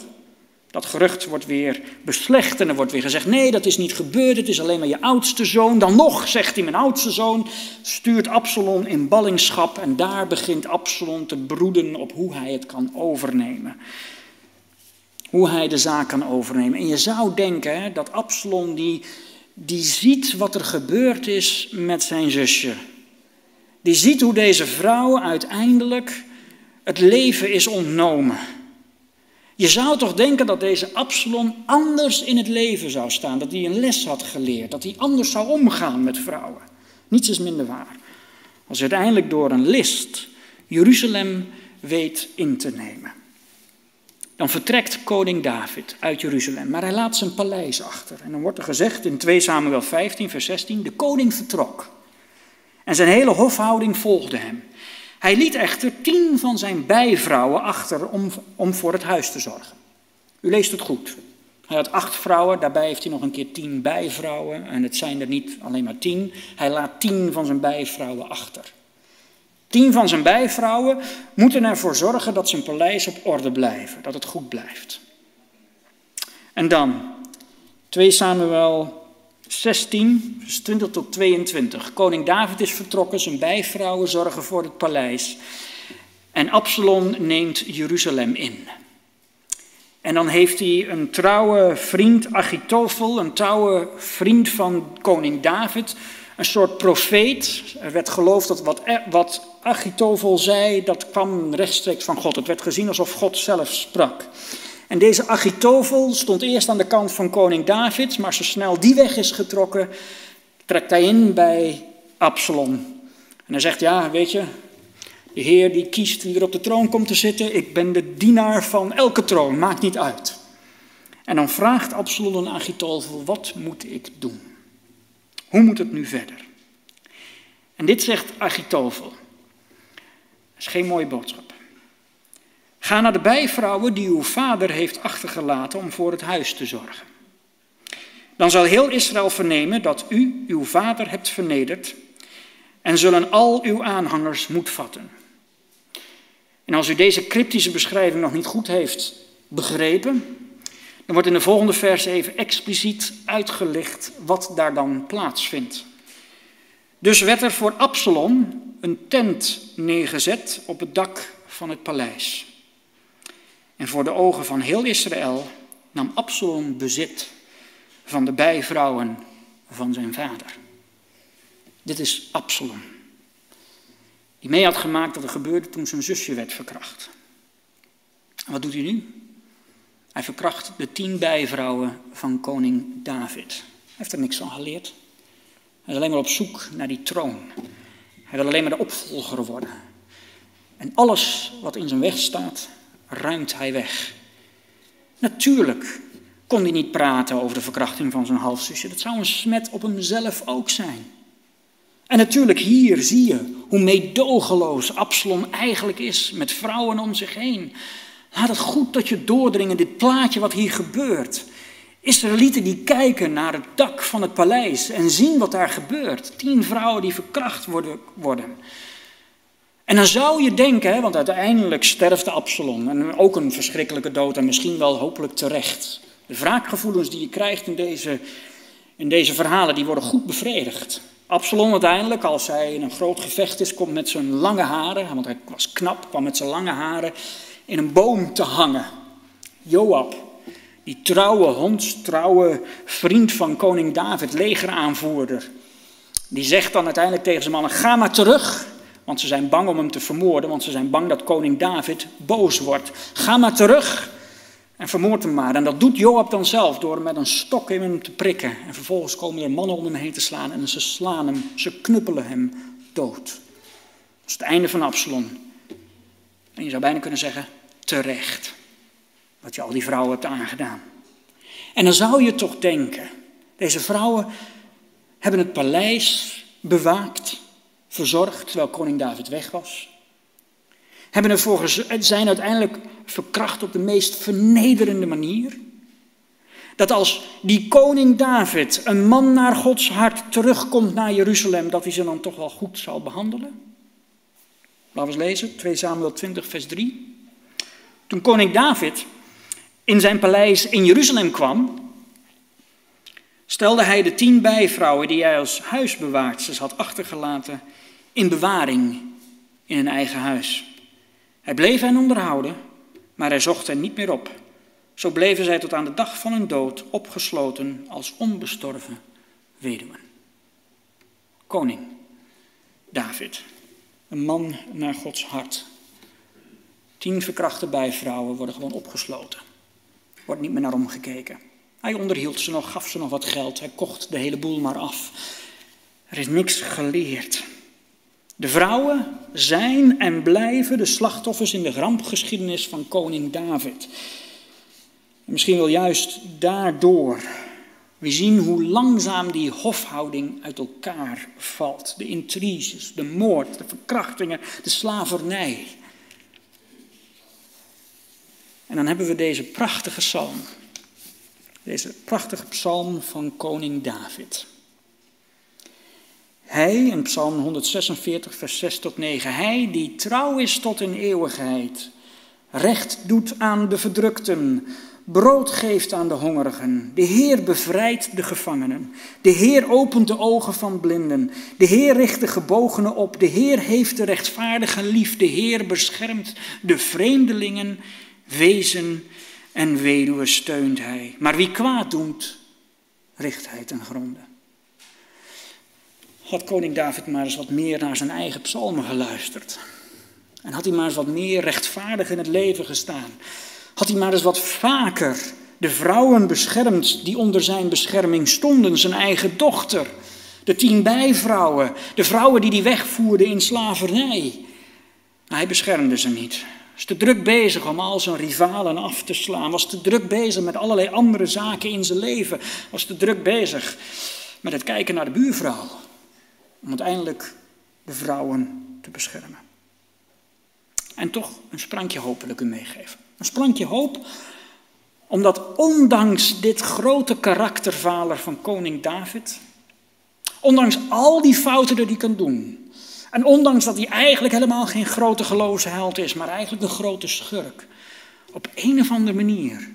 Speaker 7: dat gerucht wordt weer beslecht en er wordt weer gezegd: nee, dat is niet gebeurd, het is alleen maar je oudste zoon. Dan nog, zegt hij, mijn oudste zoon stuurt Absalom in ballingschap en daar begint Absalom te broeden op hoe hij het kan overnemen. Hoe hij de zaak kan overnemen. En je zou denken dat Absalom die, die ziet wat er gebeurd is met zijn zusje. Die ziet hoe deze vrouw uiteindelijk het leven is ontnomen. Je zou toch denken dat deze Absalom anders in het leven zou staan, dat hij een les had geleerd, dat hij anders zou omgaan met vrouwen. Niets is minder waar. Als uiteindelijk door een list Jeruzalem weet in te nemen. Dan vertrekt koning David uit Jeruzalem, maar hij laat zijn paleis achter. En dan wordt er gezegd in 2 Samuel 15, vers 16, de koning vertrok. En zijn hele hofhouding volgde hem. Hij liet echter tien van zijn bijvrouwen achter om, om voor het huis te zorgen. U leest het goed. Hij had acht vrouwen, daarbij heeft hij nog een keer tien bijvrouwen. En het zijn er niet alleen maar tien. Hij laat tien van zijn bijvrouwen achter. Tien van zijn bijvrouwen moeten ervoor zorgen dat zijn paleis op orde blijft, dat het goed blijft. En dan 2 Samuel 16, vers 20 tot 22. Koning David is vertrokken, zijn bijvrouwen zorgen voor het paleis. En Absalom neemt Jeruzalem in. En dan heeft hij een trouwe vriend, Achitofel, een trouwe vriend van koning David, een soort profeet. Er werd geloofd dat wat, wat Achitofel zei, dat kwam rechtstreeks van God. Het werd gezien alsof God zelf sprak. En deze Achitofel stond eerst aan de kant van koning David, maar zo snel die weg is getrokken, trekt hij in bij Absalom. En hij zegt, ja, weet je, de Heer die kiest wie er op de troon komt te zitten, ik ben de dienaar van elke troon, maakt niet uit. En dan vraagt Absalom aan Achitofel, wat moet ik doen? Hoe moet het nu verder? En dit zegt Achitofel. Dat is geen mooie boodschap. Ga naar de bijvrouwen die uw vader heeft achtergelaten om voor het huis te zorgen. Dan zal heel Israël vernemen dat u uw vader hebt vernederd en zullen al uw aanhangers moed vatten. En als u deze cryptische beschrijving nog niet goed heeft begrepen, dan wordt in de volgende vers even expliciet uitgelicht wat daar dan plaatsvindt. Dus werd er voor Absalom een tent neergezet op het dak van het paleis. En voor de ogen van heel Israël nam Absalom bezit van de bijvrouwen van zijn vader. Dit is Absalom. Die mee had gemaakt wat er gebeurde toen zijn zusje werd verkracht. En wat doet hij nu? Hij verkracht de tien bijvrouwen van koning David. Hij heeft er niks van geleerd. Hij is alleen maar op zoek naar die troon. Hij wil alleen maar de opvolger worden. En alles wat in zijn weg staat, ruimt hij weg. Natuurlijk kon hij niet praten over de verkrachting van zijn halfzusje. Dat zou een smet op hemzelf ook zijn. En natuurlijk hier zie je hoe meedogenloos Absalom eigenlijk is met vrouwen om zich heen. Laat het goed tot je doordringen, dit plaatje wat hier gebeurt. Israëlieten die kijken naar het dak van het paleis en zien wat daar gebeurt. Tien vrouwen die verkracht worden. worden. En dan zou je denken, want uiteindelijk sterft Absalom. En ook een verschrikkelijke dood en misschien wel hopelijk terecht. De wraakgevoelens die je krijgt in deze, in deze verhalen, die worden goed bevredigd. Absalom uiteindelijk, als hij in een groot gevecht is, komt met zijn lange haren, want hij was knap, kwam met zijn lange haren in een boom te hangen. Joab, die trouwe, hondstrouwe vriend van koning David, legeraanvoerder, die zegt dan uiteindelijk tegen zijn mannen, ga maar terug, want ze zijn bang om hem te vermoorden, want ze zijn bang dat koning David boos wordt. Ga maar terug en vermoord hem maar. En dat doet Joab dan zelf door hem met een stok in hem te prikken. En vervolgens komen er mannen om hem heen te slaan en ze slaan hem, ze knuppelen hem dood. Dat is het einde van Absalom. En je zou bijna kunnen zeggen, terecht. Wat je al die vrouwen hebt aangedaan. En dan zou je toch denken, deze vrouwen hebben het paleis bewaakt, verzorgd, terwijl koning David weg was. Hebben ervoor zijn uiteindelijk verkracht op de meest vernederende manier. Dat als die koning David, een man naar Gods hart, terugkomt naar Jeruzalem, dat hij ze dan toch wel goed zal behandelen. Laten we eens lezen, 2 Samuel 20, vers 3. Toen koning David in zijn paleis in Jeruzalem kwam, stelde hij de tien bijvrouwen die hij als huisbewaarters had achtergelaten in bewaring in een eigen huis. Hij bleef hen onderhouden, maar hij zocht hen niet meer op. Zo bleven zij tot aan de dag van hun dood opgesloten als onbestorven weduwen. Koning David, een man naar Gods hart. Tien verkrachte bijvrouwen worden gewoon opgesloten. Wordt niet meer naar omgekeken. Hij onderhield ze nog, gaf ze nog wat geld. Hij kocht de hele boel maar af. Er is niks geleerd. De vrouwen zijn en blijven de slachtoffers in de rampgeschiedenis van koning David. En misschien wel juist daardoor. We zien hoe langzaam die hofhouding uit elkaar valt. De intriges, de moord, de verkrachtingen, de slavernij. En dan hebben we deze prachtige psalm. Deze prachtige psalm van koning David. Hij, in Psalm 146, vers 6 tot 9, hij die trouw is tot in eeuwigheid, recht doet aan de verdrukten, brood geeft aan de hongerigen. De Heer bevrijdt de gevangenen. De Heer opent de ogen van blinden. De Heer richt de gebogenen op. De Heer heeft de rechtvaardigen lief. De Heer beschermt de vreemdelingen, wezen en weduwen steunt hij. Maar wie kwaad doet, richt hij ten gronde had koning David maar eens wat meer naar zijn eigen psalmen geluisterd. En had hij maar eens wat meer rechtvaardig in het leven gestaan. Had hij maar eens wat vaker de vrouwen beschermd die onder zijn bescherming stonden, zijn eigen dochter, de tien bijvrouwen, de vrouwen die hij wegvoerde in slavernij. Hij beschermde ze niet. Was te druk bezig om al zijn rivalen af te slaan. Was te druk bezig met allerlei andere zaken in zijn leven. Was te druk bezig met het kijken naar de buurvrouw om uiteindelijk de vrouwen te beschermen. En toch een sprankje hoop wil ik u meegeven. Een sprankje hoop, omdat ondanks dit grote karaktervaler van koning David, ondanks al die fouten die hij kan doen, en ondanks dat hij eigenlijk helemaal geen grote geloofsheld is, maar eigenlijk een grote schurk, op een of andere manier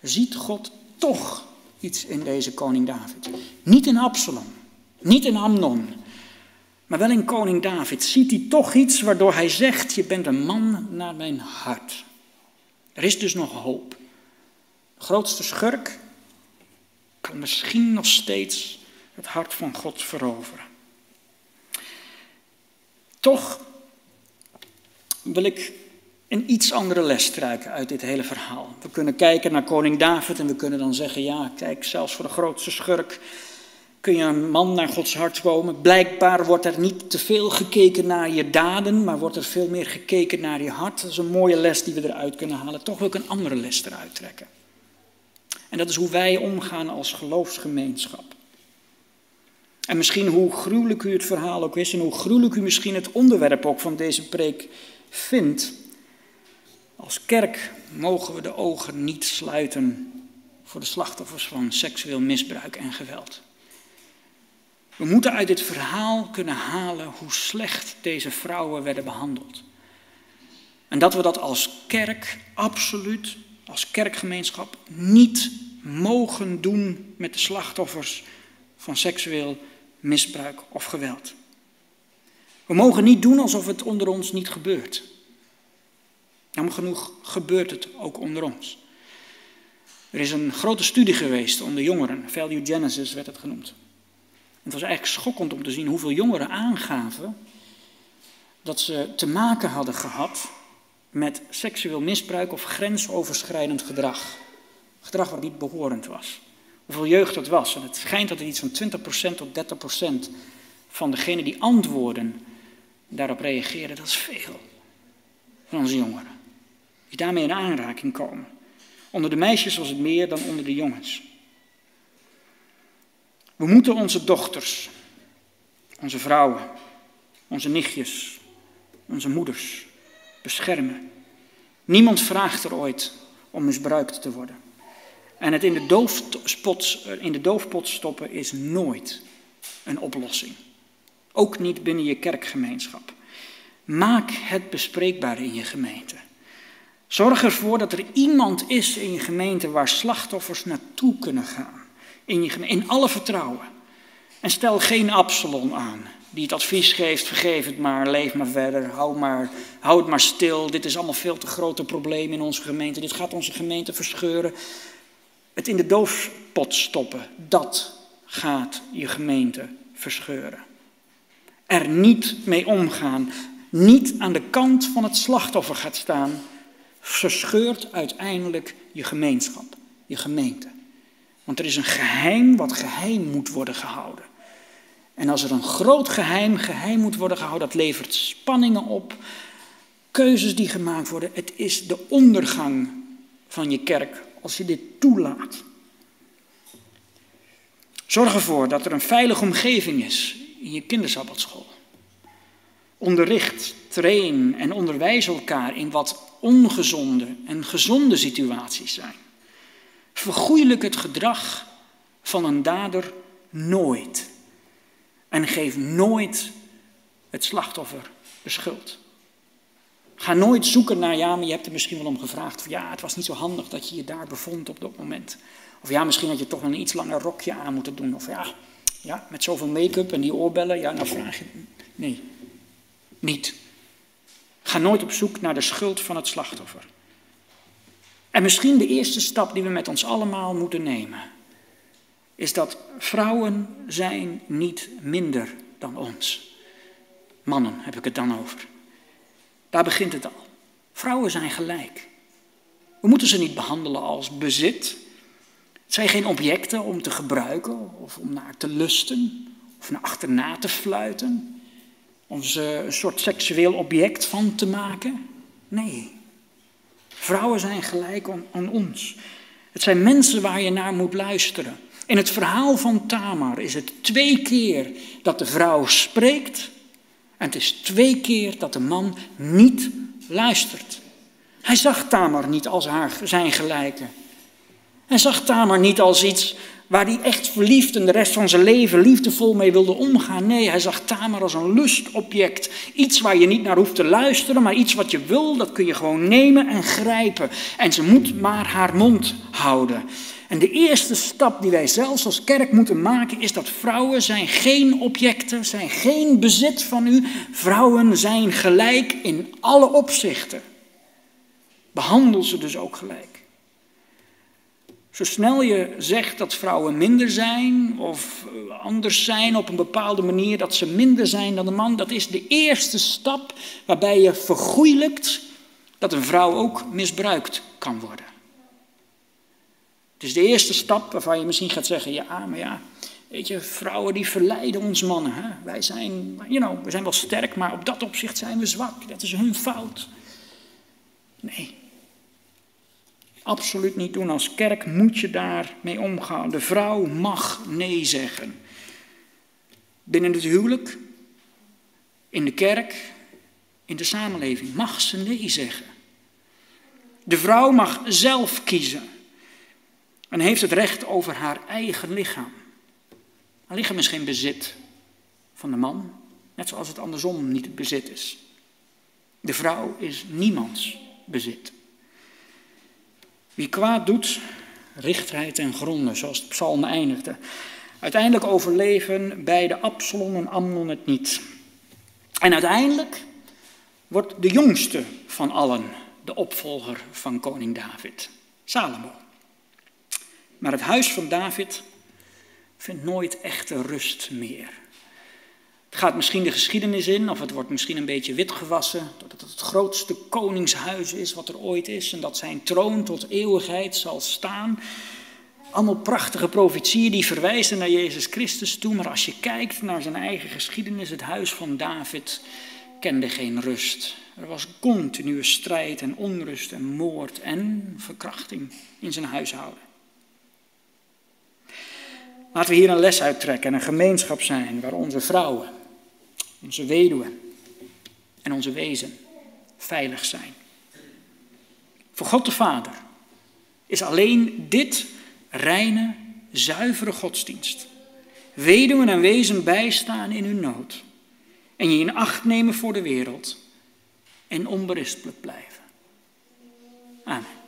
Speaker 7: ziet God toch iets in deze koning David. Niet in Absalom, niet in Amnon, maar wel in koning David ziet hij toch iets waardoor hij zegt, je bent een man naar mijn hart. Er is dus nog hoop. De grootste schurk kan misschien nog steeds het hart van God veroveren. Toch wil ik een iets andere les strijken uit dit hele verhaal. We kunnen kijken naar koning David en we kunnen dan zeggen, ja, kijk, zelfs voor de grootste schurk kun je een man naar Gods hart komen. Blijkbaar wordt er niet te veel gekeken naar je daden, maar wordt er veel meer gekeken naar je hart. Dat is een mooie les die we eruit kunnen halen. Toch wil ik een andere les eruit trekken. En dat is hoe wij omgaan als geloofsgemeenschap. En misschien hoe gruwelijk u het verhaal ook is en hoe gruwelijk u misschien het onderwerp ook van deze preek vindt. Als kerk mogen we de ogen niet sluiten voor de slachtoffers van seksueel misbruik en geweld. We moeten uit dit verhaal kunnen halen hoe slecht deze vrouwen werden behandeld. En dat we dat als kerk absoluut, als kerkgemeenschap, niet mogen doen met de slachtoffers van seksueel misbruik of geweld. We mogen niet doen alsof het onder ons niet gebeurt. Jammer genoeg gebeurt het ook onder ons. Er is een grote studie geweest onder jongeren, Value Genesis werd het genoemd. Het was eigenlijk schokkend om te zien hoeveel jongeren aangaven dat ze te maken hadden gehad met seksueel misbruik of grensoverschrijdend gedrag. Gedrag wat niet behorend was. Hoeveel jeugd dat was. En het schijnt dat er iets van 20% tot 30% van degenen die antwoorden daarop reageerden. Dat is veel van onze jongeren. Die daarmee in aanraking komen. Onder de meisjes was het meer dan onder de jongens. We moeten onze dochters, onze vrouwen, onze nichtjes, onze moeders beschermen. Niemand vraagt er ooit om misbruikt te worden. En het in de, doofpot, in de doofpot stoppen is nooit een oplossing. Ook niet binnen je kerkgemeenschap. Maak het bespreekbaar in je gemeente. Zorg ervoor dat er iemand is in je gemeente waar slachtoffers naartoe kunnen gaan. In, in alle vertrouwen. En stel geen Absalon aan die het advies geeft, vergeef het maar, leef maar verder, hou, maar, hou het maar stil. Dit is allemaal veel te grote probleem in onze gemeente. Dit gaat onze gemeente verscheuren. Het in de doofpot stoppen, dat gaat je gemeente verscheuren. Er niet mee omgaan, niet aan de kant van het slachtoffer gaat staan, verscheurt uiteindelijk je gemeenschap, je gemeente. Want er is een geheim wat geheim moet worden gehouden. En als er een groot geheim geheim moet worden gehouden, dat levert spanningen op, keuzes die gemaakt worden. Het is de ondergang van je kerk als je dit toelaat. Zorg ervoor dat er een veilige omgeving is in je kindersabbatschool. Onderricht, train en onderwijs elkaar in wat ongezonde en gezonde situaties zijn. Vergoeilijk het gedrag van een dader nooit. En geef nooit het slachtoffer de schuld. Ga nooit zoeken naar, ja, maar je hebt er misschien wel om gevraagd. ja, het was niet zo handig dat je je daar bevond op dat moment. Of ja, misschien had je toch een iets langer rokje aan moeten doen. Of ja, ja met zoveel make-up en die oorbellen, ja, nou vraag je. Nee, niet. Ga nooit op zoek naar de schuld van het slachtoffer. En misschien de eerste stap die we met ons allemaal moeten nemen, is dat vrouwen zijn niet minder dan ons. Mannen heb ik het dan over. Daar begint het al. Vrouwen zijn gelijk. We moeten ze niet behandelen als bezit. Het zijn geen objecten om te gebruiken of om naar te lusten of naar achterna te fluiten. Om ze een soort seksueel object van te maken. Nee. Vrouwen zijn gelijk aan ons. Het zijn mensen waar je naar moet luisteren. In het verhaal van Tamar is het twee keer dat de vrouw spreekt en het is twee keer dat de man niet luistert. Hij zag Tamar niet als haar, zijn gelijke. Hij zag Tamar niet als iets waar hij echt verliefd en de rest van zijn leven liefdevol mee wilde omgaan. Nee, hij zag Tamar als een lustobject. Iets waar je niet naar hoeft te luisteren, maar iets wat je wil, dat kun je gewoon nemen en grijpen. En ze moet maar haar mond houden. En de eerste stap die wij zelfs als kerk moeten maken is dat vrouwen zijn geen objecten, zijn geen bezit van u. Vrouwen zijn gelijk in alle opzichten. Behandel ze dus ook gelijk. Zo snel je zegt dat vrouwen minder zijn of anders zijn op een bepaalde manier, dat ze minder zijn dan de man, dat is de eerste stap waarbij je vergoeilijkt dat een vrouw ook misbruikt kan worden. Het is de eerste stap waarvan je misschien gaat zeggen, ja, maar ja, weet je, vrouwen die verleiden ons mannen. Hè? Wij zijn, you know, we zijn wel sterk, maar op dat opzicht zijn we zwak. Dat is hun fout. Nee, absoluut niet doen. Als kerk moet je daarmee omgaan. De vrouw mag nee zeggen. Binnen het huwelijk, in de kerk, in de samenleving mag ze nee zeggen. De vrouw mag zelf kiezen en heeft het recht over haar eigen lichaam. Haar lichaam is geen bezit van de man, net zoals het andersom niet het bezit is. De vrouw is niemands bezit. Wie kwaad doet, richtheid en gronden, zoals de psalm eindigde. Uiteindelijk overleven beide Absalom en Amnon het niet. En uiteindelijk wordt de jongste van allen de opvolger van koning David, Salomo. Maar het huis van David vindt nooit echte rust meer. Het gaat misschien de geschiedenis in, of het wordt misschien een beetje witgewassen, dat het het grootste koningshuis is wat er ooit is en dat zijn troon tot eeuwigheid zal staan. Allemaal prachtige profetieën die verwijzen naar Jezus Christus toe, maar als je kijkt naar zijn eigen geschiedenis, het huis van David kende geen rust. Er was continue strijd en onrust en moord en verkrachting in zijn huishouden. Laten we hier een les uittrekken en een gemeenschap zijn waar onze vrouwen, onze weduwen en onze wezen veilig zijn. Voor God de Vader is alleen dit reine, zuivere godsdienst. Weduwen en wezen bijstaan in hun nood. En je in acht nemen voor de wereld en onberispelijk blijven. Amen.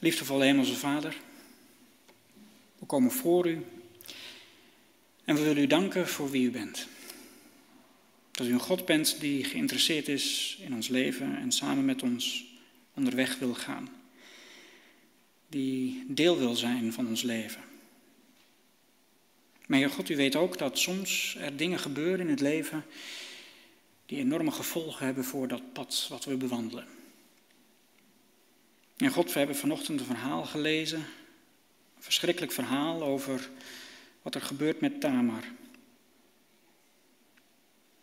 Speaker 7: Liefdevolle Hemelse Vader, we komen voor u en we willen u danken voor wie u bent. Dat u een God bent die geïnteresseerd is in ons leven en samen met ons onderweg wil gaan. Die deel wil zijn van ons leven. Maar Heer God, u weet ook dat soms er dingen gebeuren in het leven die enorme gevolgen hebben voor dat pad wat we bewandelen. En God, we hebben vanochtend een verhaal gelezen, een verschrikkelijk verhaal over wat er gebeurt met Tamar.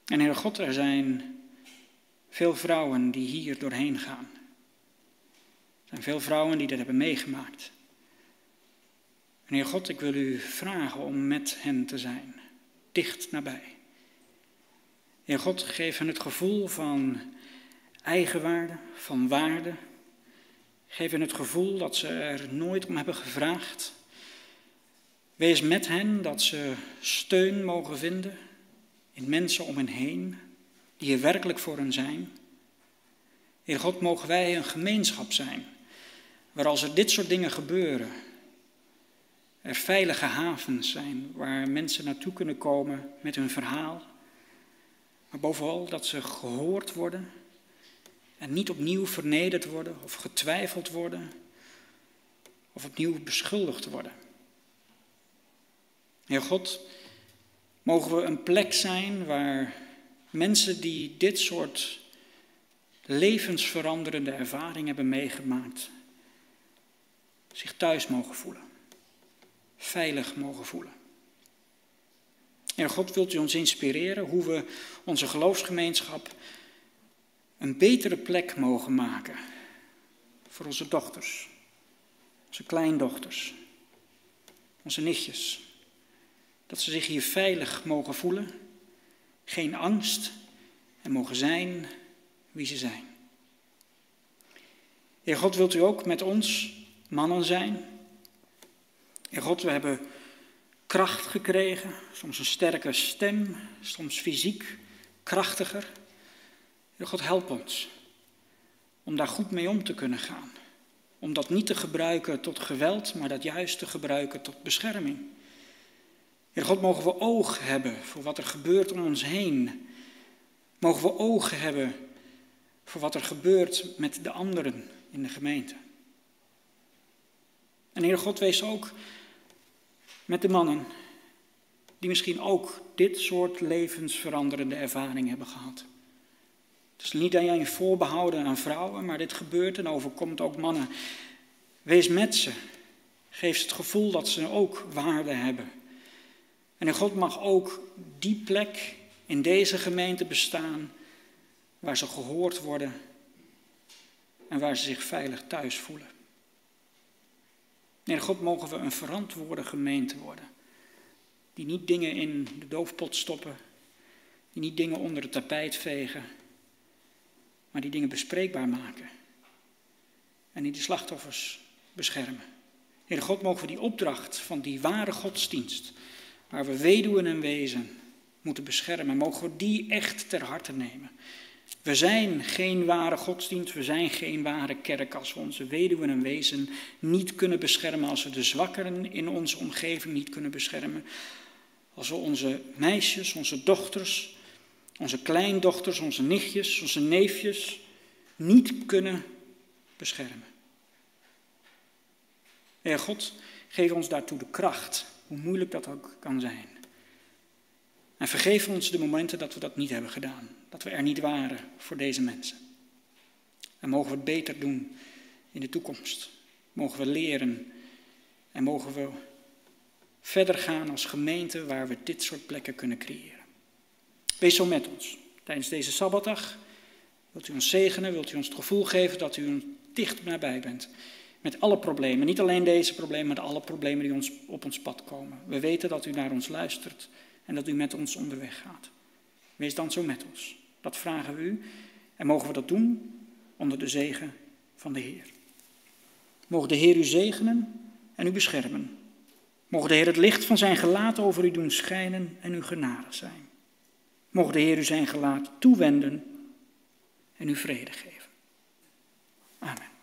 Speaker 7: En Heer God, er zijn veel vrouwen die hier doorheen gaan. Er zijn veel vrouwen die dat hebben meegemaakt. En Heer God, ik wil u vragen om met hen te zijn, dicht nabij. Heer God, geef hen het gevoel van eigenwaarde, van waarde. Geef hen het gevoel dat ze er nooit om hebben gevraagd. Wees met hen dat ze steun mogen vinden in mensen om hen heen, die er werkelijk voor hen zijn. Heer God, mogen wij een gemeenschap zijn, waar als er dit soort dingen gebeuren, er veilige havens zijn waar mensen naartoe kunnen komen met hun verhaal. Maar bovenal dat ze gehoord worden en niet opnieuw vernederd worden of getwijfeld worden of opnieuw beschuldigd worden. Heer God, mogen we een plek zijn waar mensen die dit soort levensveranderende ervaringen hebben meegemaakt, zich thuis mogen voelen veilig mogen voelen. En God wilt u ons inspireren hoe we onze geloofsgemeenschap een betere plek mogen maken voor onze dochters, onze kleindochters, onze nichtjes. Dat ze zich hier veilig mogen voelen, geen angst en mogen zijn wie ze zijn. Heer God, wilt u ook met ons mannen zijn? Heer God, we hebben kracht gekregen, soms een sterke stem, soms fysiek krachtiger. Heer God, help ons om daar goed mee om te kunnen gaan. Om dat niet te gebruiken tot geweld, maar dat juist te gebruiken tot bescherming. Heer God, mogen we oog hebben voor wat er gebeurt om ons heen. Mogen we ogen hebben voor wat er gebeurt met de anderen in de gemeente. En Heer God, wees ook met de mannen die misschien ook dit soort levensveranderende ervaring hebben gehad. Het is niet alleen voorbehouden aan vrouwen, maar dit gebeurt en overkomt ook mannen. Wees met ze. Geef ze het gevoel dat ze ook waarde hebben. En God mag ook die plek in deze gemeente bestaan waar ze gehoord worden en waar ze zich veilig thuis voelen. Nee, God mogen we een verantwoorde gemeente worden. Die niet dingen in de doofpot stoppen. Die niet dingen onder het tapijt vegen. Maar die dingen bespreekbaar maken. En die de slachtoffers beschermen. Heer God, mogen we die opdracht van die ware godsdienst. Waar we weduwen en wezen moeten beschermen. Mogen we die echt ter harte nemen. We zijn geen ware godsdienst, we zijn geen ware kerk als we onze weduwen en wezen niet kunnen beschermen, als we de zwakkeren in onze omgeving niet kunnen beschermen, als we onze meisjes, onze dochters, onze kleindochters, onze nichtjes, onze neefjes niet kunnen beschermen. Heer God, geef ons daartoe de kracht, hoe moeilijk dat ook kan zijn. En vergeef ons de momenten dat we dat niet hebben gedaan dat we er niet waren voor deze mensen. En mogen we het beter doen in de toekomst. Mogen we leren en mogen we verder gaan als gemeente waar we dit soort plekken kunnen creëren. Wees zo met ons tijdens deze Sabbatdag. Wilt u ons zegenen? Wilt u ons het gevoel geven dat u dicht nabij bent? Met alle problemen, niet alleen deze problemen, maar alle problemen die ons, op ons pad komen. We weten dat u naar ons luistert en dat u met ons onderweg gaat. Wees dan zo met ons. Dat vragen we u. En mogen we dat doen onder de zegen van de Heer. Mogen de Heer u zegenen en u beschermen. Mogen de Heer het licht van zijn gelaat over u doen schijnen en u genadig zijn. Mogen de Heer u zijn gelaat toewenden en u vrede geven. Amen.